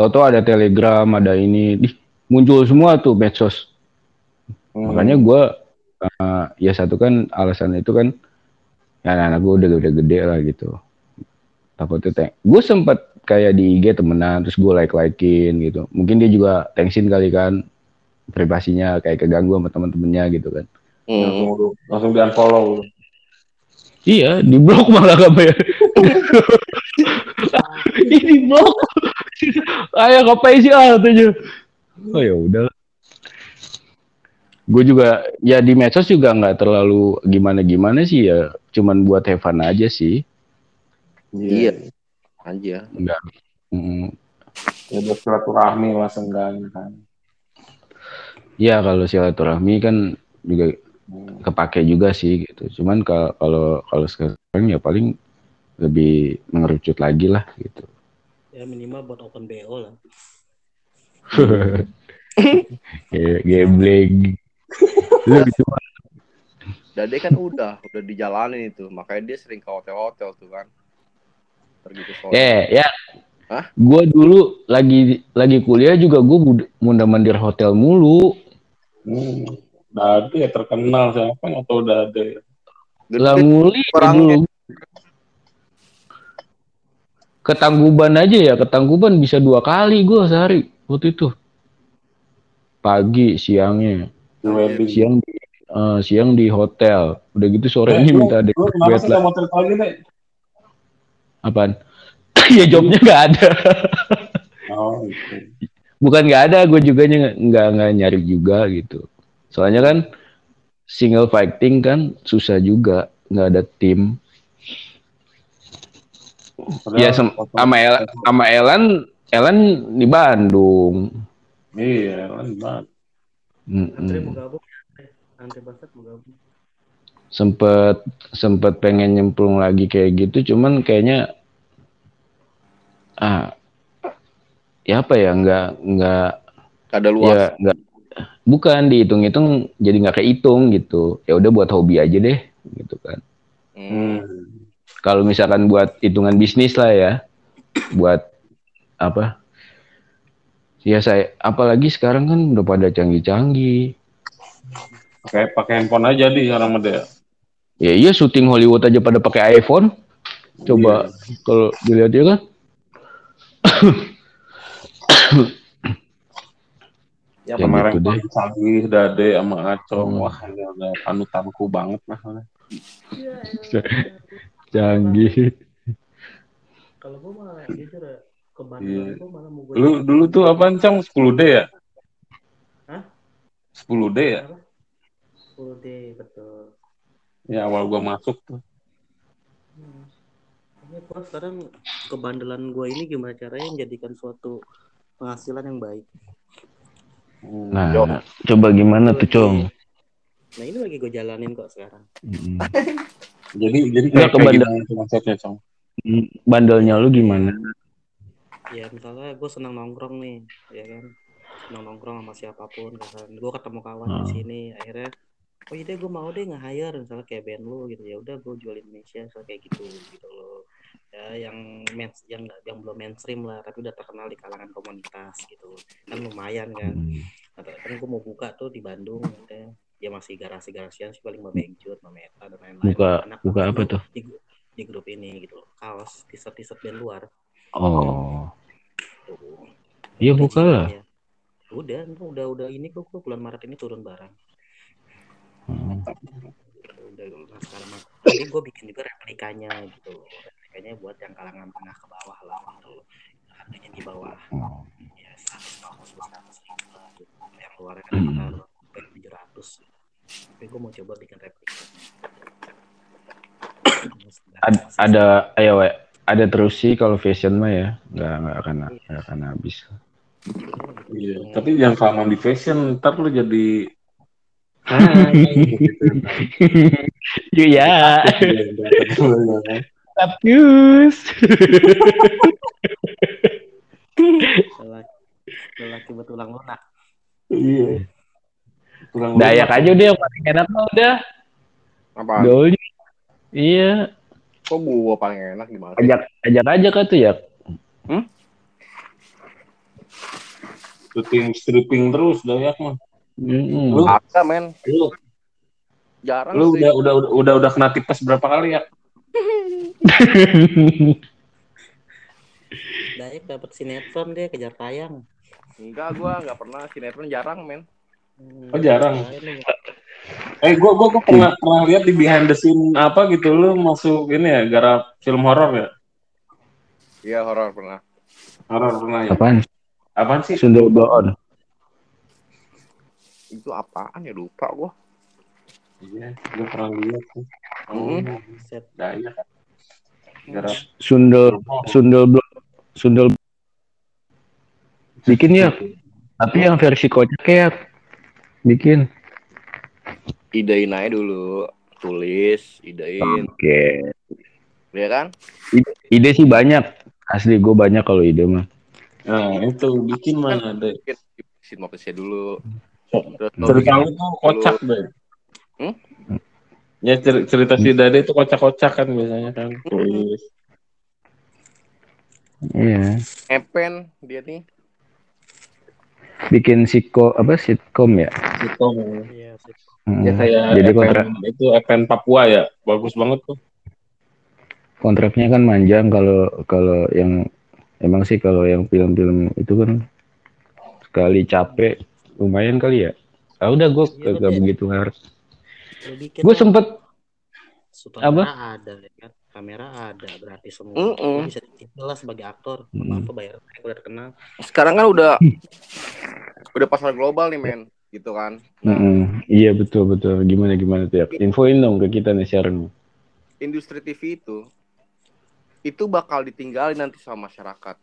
Toto ada Telegram, ada ini, Ih, muncul semua tuh medsos. Hmm. Makanya gue ya satu kan alasan itu kan ya anak gue udah udah gede lah gitu. Takutnya thank. Gue sempet kayak di IG temenan terus gue like likein gitu. Mungkin dia juga thanksin kali kan privasinya kayak keganggu sama teman-temannya gitu kan. Hmm. Langsung, langsung di unfollow. Iya, di blok malah kamu ya. Ini blok. Ayo ngapain sih ah katanya. Oh ya udah. Gue juga ya di medsos juga nggak terlalu gimana-gimana sih ya, cuman buat have fun aja sih. Iya. Aja. Enggak. Mm, Ya buat silaturahmi lah seenggaknya kan. ya kalau silaturahmi kan juga Hmm. kepake juga sih gitu. Cuman kalau kalau kalau sekarang ya paling lebih mengerucut lagi lah gitu. ya minimal buat open BO lah. Gambling. Lu gitu Dade kan udah, udah dijalanin itu. Makanya dia sering ke hotel-hotel tuh kan. Pergi ke sono. Eh, ya. Hah? Gue dulu lagi lagi kuliah juga gue munda mandir hotel mulu. Hmm. Udah ada ya terkenal siapa yang atau udah ada ya. Lah nguli orangnya. dulu. Ketangguban aja ya, ketangguban bisa dua kali gue sehari waktu itu. Pagi, siangnya, wedding. siang di eh, siang di hotel. Udah gitu Eh, sorenya lu- minta ada Lu kenapa sih lah. nggak mau cerita lagi deh? Apaan? ya jobnya nggak ada. Oh, gitu. Bukan nggak ada, gue juga nggak nggak nggak nyari juga gitu. Soalnya kan single fighting kan susah juga, nggak ada tim. Padahal Ya sem- foto- sama El sama Elan, Elan di Bandung. Iya, kan banget. Antri Mm-mm. mau gabung. Antri basket mau gabung. Sempet sempet pengen nyemplung lagi kayak gitu, cuman kayaknya ah ya apa ya nggak nggak Ada luas. ya nggak bukan dihitung-hitung jadi nggak kehitung gitu. Ya udah buat hobi aja deh gitu kan. Hmm. Kalau misalkan buat hitungan bisnis lah ya buat apa ya saya apalagi sekarang kan udah pada canggih-canggih Pakai pakai handphone aja di orang mede. ya iya syuting Hollywood aja pada pakai iPhone coba kalau dilihat ya kan yang Ya kemarin gitu deh. canggih Dade sama Acong Hmm. wah ini udah panutanku banget nah Canggih. Kalau gue malah jujur ya, ke Iya. Bandung gue malah mau gue lu dulu tuh apaan Cong 10D ya Hah? 10D ya 10D betul. Ya awal gua masuk tuh Hmm. Ya, gua sekarang kebandelan gue ini gimana caranya menjadikan suatu penghasilan yang baik. Hmm. Nah, coba gimana tuh, Cong? Nah ini lagi gue jalanin kok sekarang. Mm. jadi jadi Nggak kayak, ke kayak Bandung. gimana tuh maksudnya Cong Bandelnya lu gimana? Ya misalnya gue senang nongkrong nih, ya kan. Senang nongkrong sama siapa pun, kan. Gue ketemu kawan di Hmm. sini, akhirnya oh iya deh gue mau deh nge-hire misalnya kayak band lu gitu ya udah gue jual Indonesia misalnya kayak gitu gitu loh ya yang main yang nggak yang belum mainstream lah tapi udah terkenal di kalangan komunitas gitu kan lumayan kan Mm. Atau kan gue mau buka tuh di Bandung katanya. ya masih garasi-garasian sih paling Babengcut, Mameta dan lain-lain. Buka- Anak buka apa tuh? Di, di grup ini gitu loh. Kaos, t-shirt-t-shirt band luar. Oh, iya buka lah. Ya. Udah, udah udah ini kok bulan Maret ini turun barang. Hmm. Udah sekarang mah. Tapi gue bikin juga replikanya gitu. Replikanya buat yang kalangan menengah ke bawah lah gitu. Harganya di bawah Oh. ya 150 100 ribu lah gitu. Yang luarnya kan Hmm. sekitar sampai 700. Tapi gue mau coba bikin replika. Ad- ada, ayo, we. ada terus sih kalau fashion mah ya, nggak nggak akan nggak akan habis. Iya, tapi jangan kelamaan di fashion, ntar lu jadi Iya, Iya, Tapus. lelaki, lelaki betulang lunak. Iya. Kurang Dayak lunak. aja udah yang paling enak mah udah. Apa? Gaul. Iya, Kok gua paling enak gimana? ajak ajak aja kan tuh ya. Stripping, stripping terus Dayak mah. Mm-mm. Lu, Ada men, lu, jarang lu sih. udah, udah udah udah udah kena tipes berapa kali ya? Dayak dapat sinetron dia kejar tayang. Enggak, gua nggak pernah sinetron jarang men. Hmm, Oh, jarang. lu. Eh, gua gua, gua pernah pernah lihat di behind the scene apa gitu lu masuk ini ya garap film horor ya? Iya horor pernah. Horor pernah ya? Apaan? Apaan sih? Sundel Bloon. Itu apaan ya lupa gua. Iya, gua pernah lihat tuh. Hmm. Oh, Set. Garap Sundel. Sundel Bloon. Sundel bikin ya, tapi yang versi kocak ya. Bikin. Idein aja dulu, tulis, idein, Oke. ya kan? Ide sih banyak. Asli gue banyak kalau ide mah. Nah, itu bikin mana deh. Bikin sinopsisnya dulu. Cerita lu tuh kocak deh. Hmm? Ya cer- cerita si Dade itu kocak-kocak kan biasanya kan. Tulis. Iya. Epen dia nih. Bikin sitko apa sitkom ya. Gitu. Iya, set. Hmm. Ya kayak Jadi kontrak itu FN Papua ya. Bagus banget tuh. kontraknya kan manjang kalau kalau yang emang sih kalau yang film-film itu kan sekali capek lumayan kali ya. Ah udah gue Iya, kagak tapi- begitu bikin Gue sempet Sutradara ada ya kan kamera ada berarti semua Mm-mm. Lu bisa ditipu lah sebagai aktor Mm. apa bayar mereka udah terkenal Sekarang kan udah udah pasar global nih men, gitu kan. Mm-mm. Iya betul betul. Gimana gimana tuh ya? Infoin dong ke kita nih Sharon. Industri TV itu itu bakal ditinggalin nanti sama masyarakat.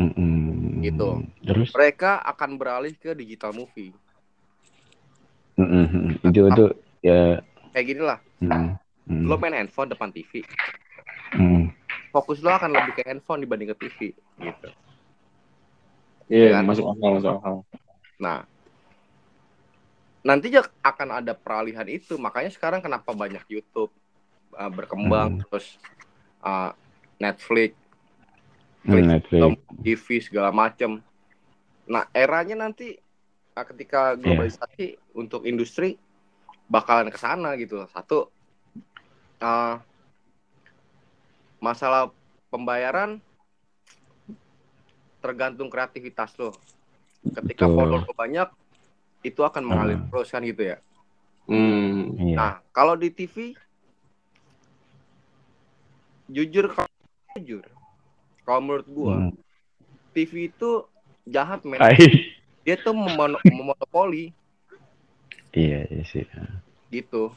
Mm-mm. Gitu. Terus? Mereka akan beralih ke digital movie. Mm-mm. Itu itu ya. Kayak gini lah, mm, mm, lo main handphone depan TV, mm. fokus lo akan lebih ke handphone dibanding ke TV, gitu. Iya, Kan? masuk akal, masuk akal. Nah, nanti ya akan ada peralihan itu. Makanya sekarang kenapa banyak YouTube uh, berkembang, terus uh, Netflix, Klik Netflix. TV segala macem. Nah, eranya nanti uh, ketika globalisasi untuk industri bakalan ke sana gitu. Satu uh, masalah pembayaran tergantung kreativitas lo. Ketika Betul. follower lo banyak, itu akan mengalir Hmm. terus kan gitu ya. Hmm. Iya. Nah, kalau di TV jujur kalau jujur kalau menurut gua Hmm. TV itu jahat men. Ai. Dia tuh memono- memonopoli Iya, iya sih. gitu.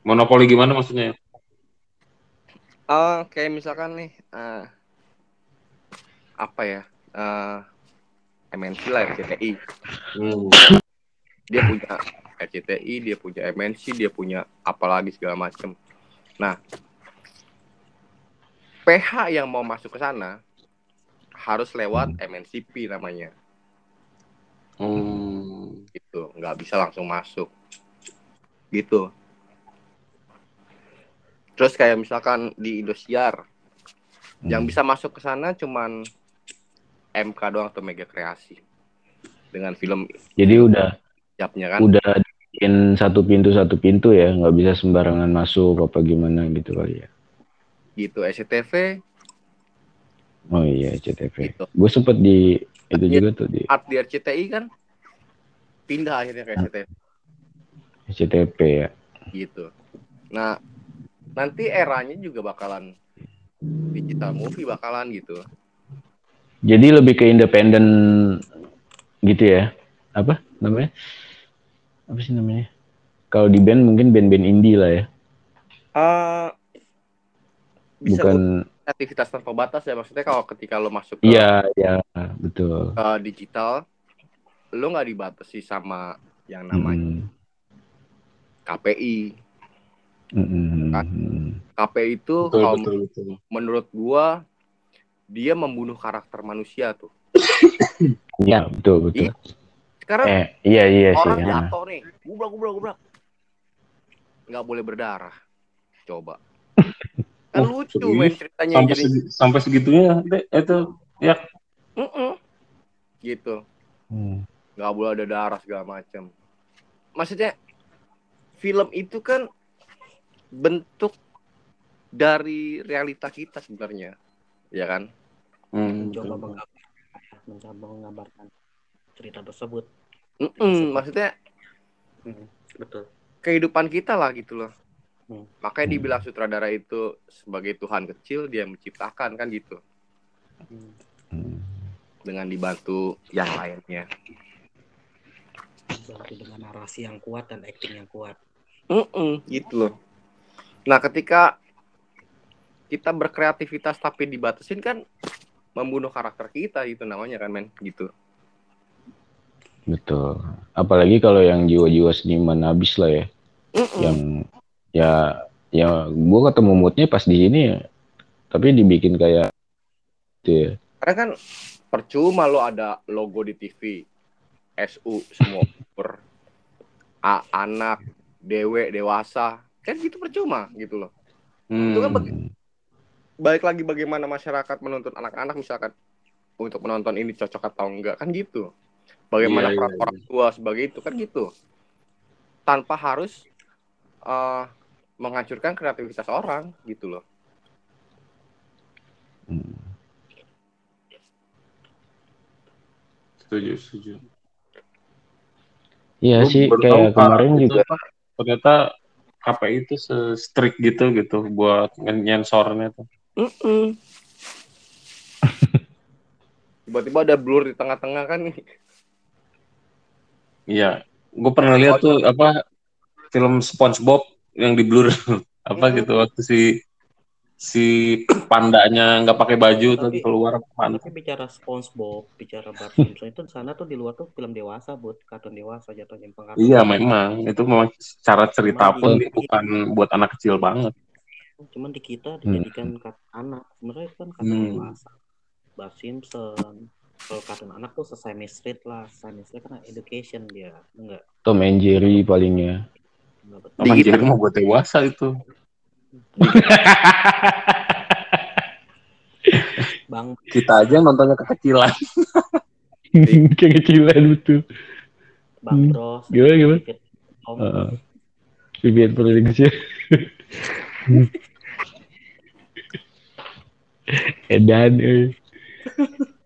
Monopoli gimana maksudnya? Eh kayak misalkan nih eh, apa ya? eh MNC lah RCTI. Hmm. Dia punya RCTI, dia punya MNC, dia punya apalagi segala macem. Nah, PH yang mau masuk ke sana harus lewat MNCP namanya. Hmm. gitu nggak bisa langsung masuk gitu terus kayak misalkan di Indosiar yang Hmm. bisa masuk ke sana cuman MK doang atau Mega Kreasi dengan film Jadi udah siapnya kan udah bikin satu pintu satu pintu ya, nggak bisa sembarangan masuk apa gimana gitu kali ya. Gitu SCTV Oh iya, CTV. gitu Gue sempet di itu Iya. juga tuh di art di RCTI kan pindah akhirnya ke SCTV CTP ya. gitu nah nanti eranya juga bakalan digital movie bakalan gitu Jadi lebih ke independen gitu ya. Apa namanya? Apa sih namanya? Kalau di band mungkin band-band indie lah ya. Eh bisa Bukan aktivitas tanpa batas ya maksudnya kalau ketika lo masuk ke, iya, iya, betul. ke digital lo nggak dibatasi sama yang namanya Mm, KPI mm, Kan? KPI itu Betul, kalau betul, betul. menurut gua dia membunuh karakter manusia tuh Iya, betul, betul. sekarang Eh, iya, iya sih. orang ya. jatuh nih gubrak gubrak gubrak nggak boleh berdarah coba kan Oh, lucu serius? men ceritanya Sampai jadi segi- sampai segitunya itu Mm-mm. gitu Hmm. nggak boleh ada darah segala macam maksudnya film itu kan bentuk dari realita kita sebenarnya ya kan Hmm, mencoba menggambarkan, mencoba menggambarkan cerita tersebut. Mm-mm, maksudnya Betul. kehidupan kita lah gitu loh Hmm. makanya dibilang sutradara itu sebagai Tuhan kecil dia menciptakan kan gitu Hmm. Hmm. dengan dibantu yang lainnya Berarti dengan narasi yang kuat dan acting yang kuat. Mm-mm, gitu loh nah ketika kita berkreativitas tapi dibatasin kan membunuh karakter kita gitu namanya kan men gitu Betul. Apalagi kalau yang jiwa-jiwa seniman habis lah ya. Mm-mm. Yang ya ya gue ketemu moodnya pas di sini ya. Tapi dibikin kayak gitu ya. Karena kan percuma lo ada logo di TV, SU semua per A, anak, dewe, dewasa, kan gitu percuma gitu loh. Hmm. Itu kan bagi- Balik lagi bagaimana masyarakat menuntut anak-anak misalkan untuk menonton ini cocok atau enggak kan gitu. Bagaimana Iya, iya, peran orang tua sebagai itu kan gitu. Tanpa harus eh, menghancurkan kreativitas orang gitu loh. Hmm. Setuju, setuju. Iya sih kayak kemarin juga itu apa, ternyata KPI itu se-strict gitu gitu buat nyensornya tuh. Tiba-tiba ada blur di tengah-tengah kan nih. Iya, gue pernah lihat tuh apa film SpongeBob yang di blur apa Mhm. gitu waktu si si pandanya nggak pakai baju tuh Tapi- keluar mana Tapi bicara SpongeBob, bicara Bart Simpson itu di sana tuh di luar tuh film dewasa, buat kartun dewasa jatuhnya pengaruh. Iya memang itu memang secara cerita Memang pun di- bukan buat anak kecil banget. Cuman di kita dijadikan kartun anak. Sebenarnya itu kan kartun Hmm. dewasa. Bart Simpson. Kalau kartun anak tuh Sesame Street lah. Sesame Street kan education dia. Enggak, Tom and Jerry palingnya. Jadi mau buat dewasa itu. Bang, Kita aja nontonnya kekecilan. Kekecilan betul. Bang Hmm. Bros. Gimana, gimana? Tom. Heeh. Vivian Prodiksi. Edan, eh.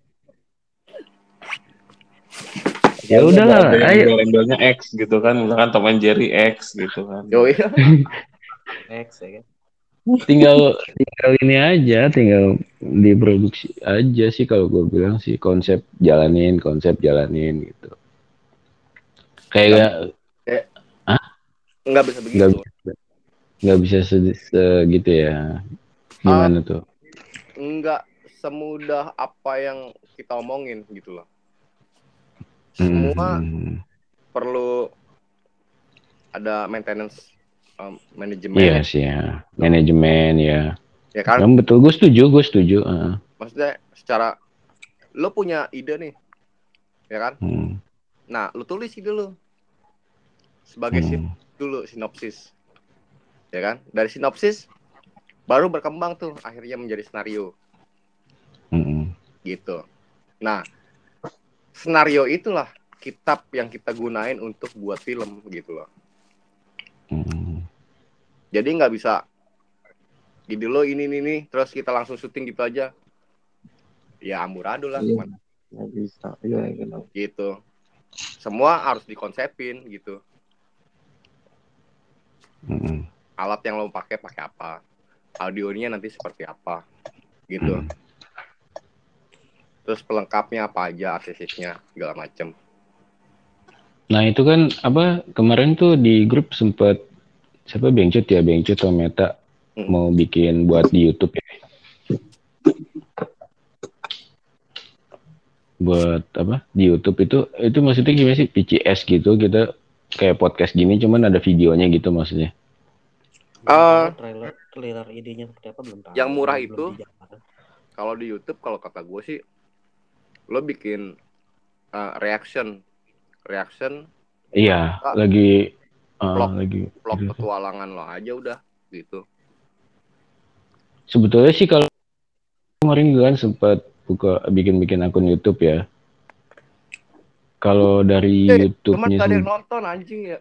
Ya udahlah, ada yang ayo. embel-embelnya X gitu kan misalkan Tom and Jerry X gitu kan Yo iya. X ya kan. tinggal tinggal ini aja, tinggal diproduksi aja sih kalau gue bilang sih konsep jalanin, konsep jalanin gitu. Kayak Enggak bisa nggak begitu. nggak bisa se- segitu ya. Gimana tuh? Enggak semudah apa yang kita omongin gitu loh. Semua Hmm, perlu ada maintenance um, manajemen Iya sih ya, manajemen ya. ya kan? Yang betul, gue setuju, gue setuju. heeh. Maksudnya secara lo punya ide nih. Ya kan? Hmm, Nah, lu tulis ide lu. Sebagai sin- hmm, dulu sinopsis. Ya kan? Dari sinopsis baru berkembang tuh akhirnya menjadi skenario hmm, gitu. Nah, skenario itulah kitab yang kita gunain untuk buat film gitu loh. hmm. Jadi nggak bisa ide lo ini ini terus kita langsung syuting gitu aja. Ya amburadul lah Iya. gimana nggak bisa iya gitu gitu. Semua harus dikonsepin gitu. hmm, Alat yang lo pakai pakai apa? Audionya nanti seperti apa? Gitu. hmm. Terus pelengkapnya apa aja, aksesisnya segala macem. Nah itu kan apa kemarin tuh di grup sempet siapa Bengcut ya Bengcut atau Meta Hmm. mau bikin buat di YouTube ya. Buat apa di YouTube itu itu maksudnya gimana sih PCS gitu kita kayak podcast gini cuman ada videonya gitu maksudnya. Tahu trailer trailer idenya seperti apa belum tahu. Yang murah itu? Kalau di YouTube kalau kata gue sih lo bikin uh, reaction reaction Iya Ah. lagi uh, Vlog. lagi vlog gitu. petualangan lo aja udah gitu. Sebetulnya sih kalau kemarin gue kan sempat buka bikin-bikin akun YouTube ya. Kalau dari Eh, Cuman YouTube-nya gak ada yang sendiri- nonton anjing ya.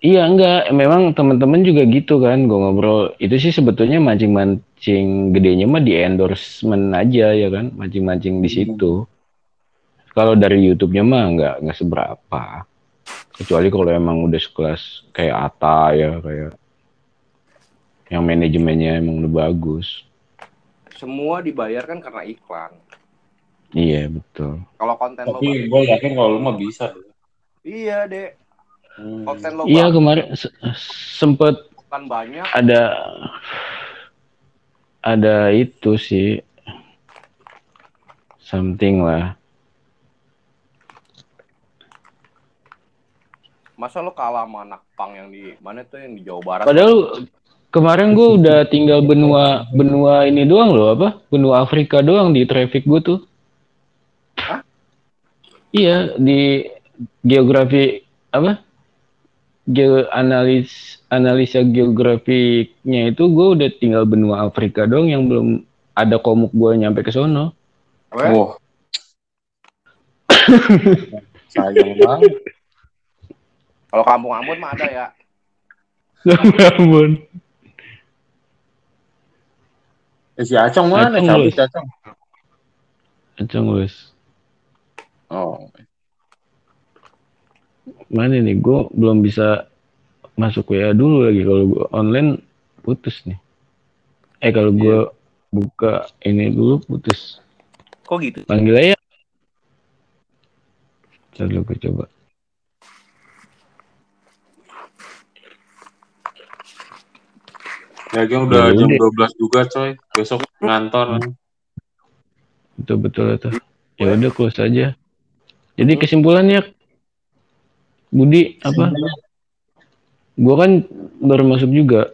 Iya enggak, memang teman-teman juga gitu kan, gue ngobrol. Itu sih sebetulnya mancing-mancing gedenya mah di endorsement aja ya kan, mancing-mancing di Hmm. situ. Kalau dari YouTube-nya mah enggak enggak seberapa. Kecuali kalau emang udah sekelas kayak Ata ya kayak yang manajemennya emang udah bagus. Semua dibayarkan karena iklan. Iya betul. Kalau konten lo tapi gue yakin kalau lu mah bisa iya deh. Hmm. Konten lo Iya kemarin se- sempet kan banyak. ada ada itu sih something lah. Masa lo kalah sama anak pang yang di mana tuh yang di Jawa Barat? Padahal kemarin gue udah tinggal benua benua ini doang loh apa? Benua Afrika doang di traffic gue tuh. Hah? Iya di geografi apa? Geo analis analisa geografiknya itu gue udah tinggal benua Afrika doang yang belum ada komuk gue nyampe ke sono. Wah. Sayang banget. Kalau kampung Ambon mah ada ya. Ampun. Eh, si Acong mana? Acong. Acong. Acung wes. Oh. Mana nih? Gue belum bisa masuk WA dulu lagi. Kalau gue online putus nih. Eh kalau gue buka ini dulu putus. Kok gitu? Panggil aja. Dulu gue coba. Ya, Geng, udah Ya jam udah. 12 juga, coy. Besok ngantor. Betul betul itu. Ya udah close aja. Jadi kesimpulannya Budi apa? Gue kan baru masuk juga.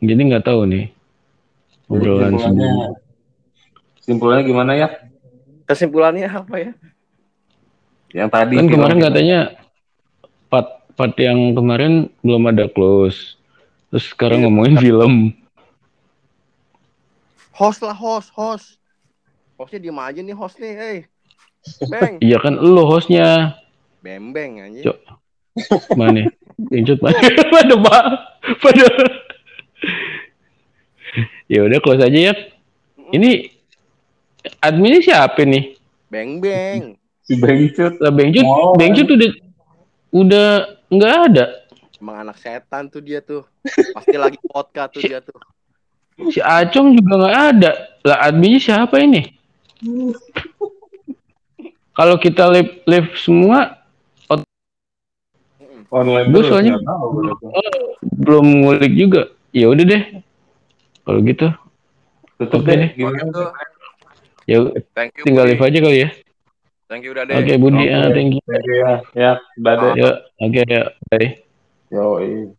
Jadi nggak tahu nih. Obrolan Kesimpulannya, sebelum. kesimpulannya gimana ya? Kesimpulannya apa ya? Yang tadi Kan kemarin kita- katanya part part yang kemarin belum ada close. Terus sekarang Iya. ngomongin film. Host lah host, host. Hostnya diem aja nih host nih, hey. Beng, Iya kan lo hostnya. Bembeng anjing. Cok. Mana? Incut mana? pada pak. Pada. ya udah close aja ya. Ini adminnya siapa nih? Beng beng. si Bengcut. Lah Bengcut, Oh. Bengcut udah udah nggak ada. Emang anak setan tuh dia tuh. Pasti lagi podcast tuh dia tuh. Si Acong juga nggak ada. Lah adminnya siapa ini? Kalau kita live live semua Online terus, soalnya- tahu itu. belum ngulik juga. Ya udah deh. Kalau gitu, Tutup Oke deh. ya Thank you. tinggal live aja kali ya. Thank you udah deh. Oke Budi, Oke. ah, thank you. Thank you ya. Ya, udah deh. Ya, oke ya, bye. Yo,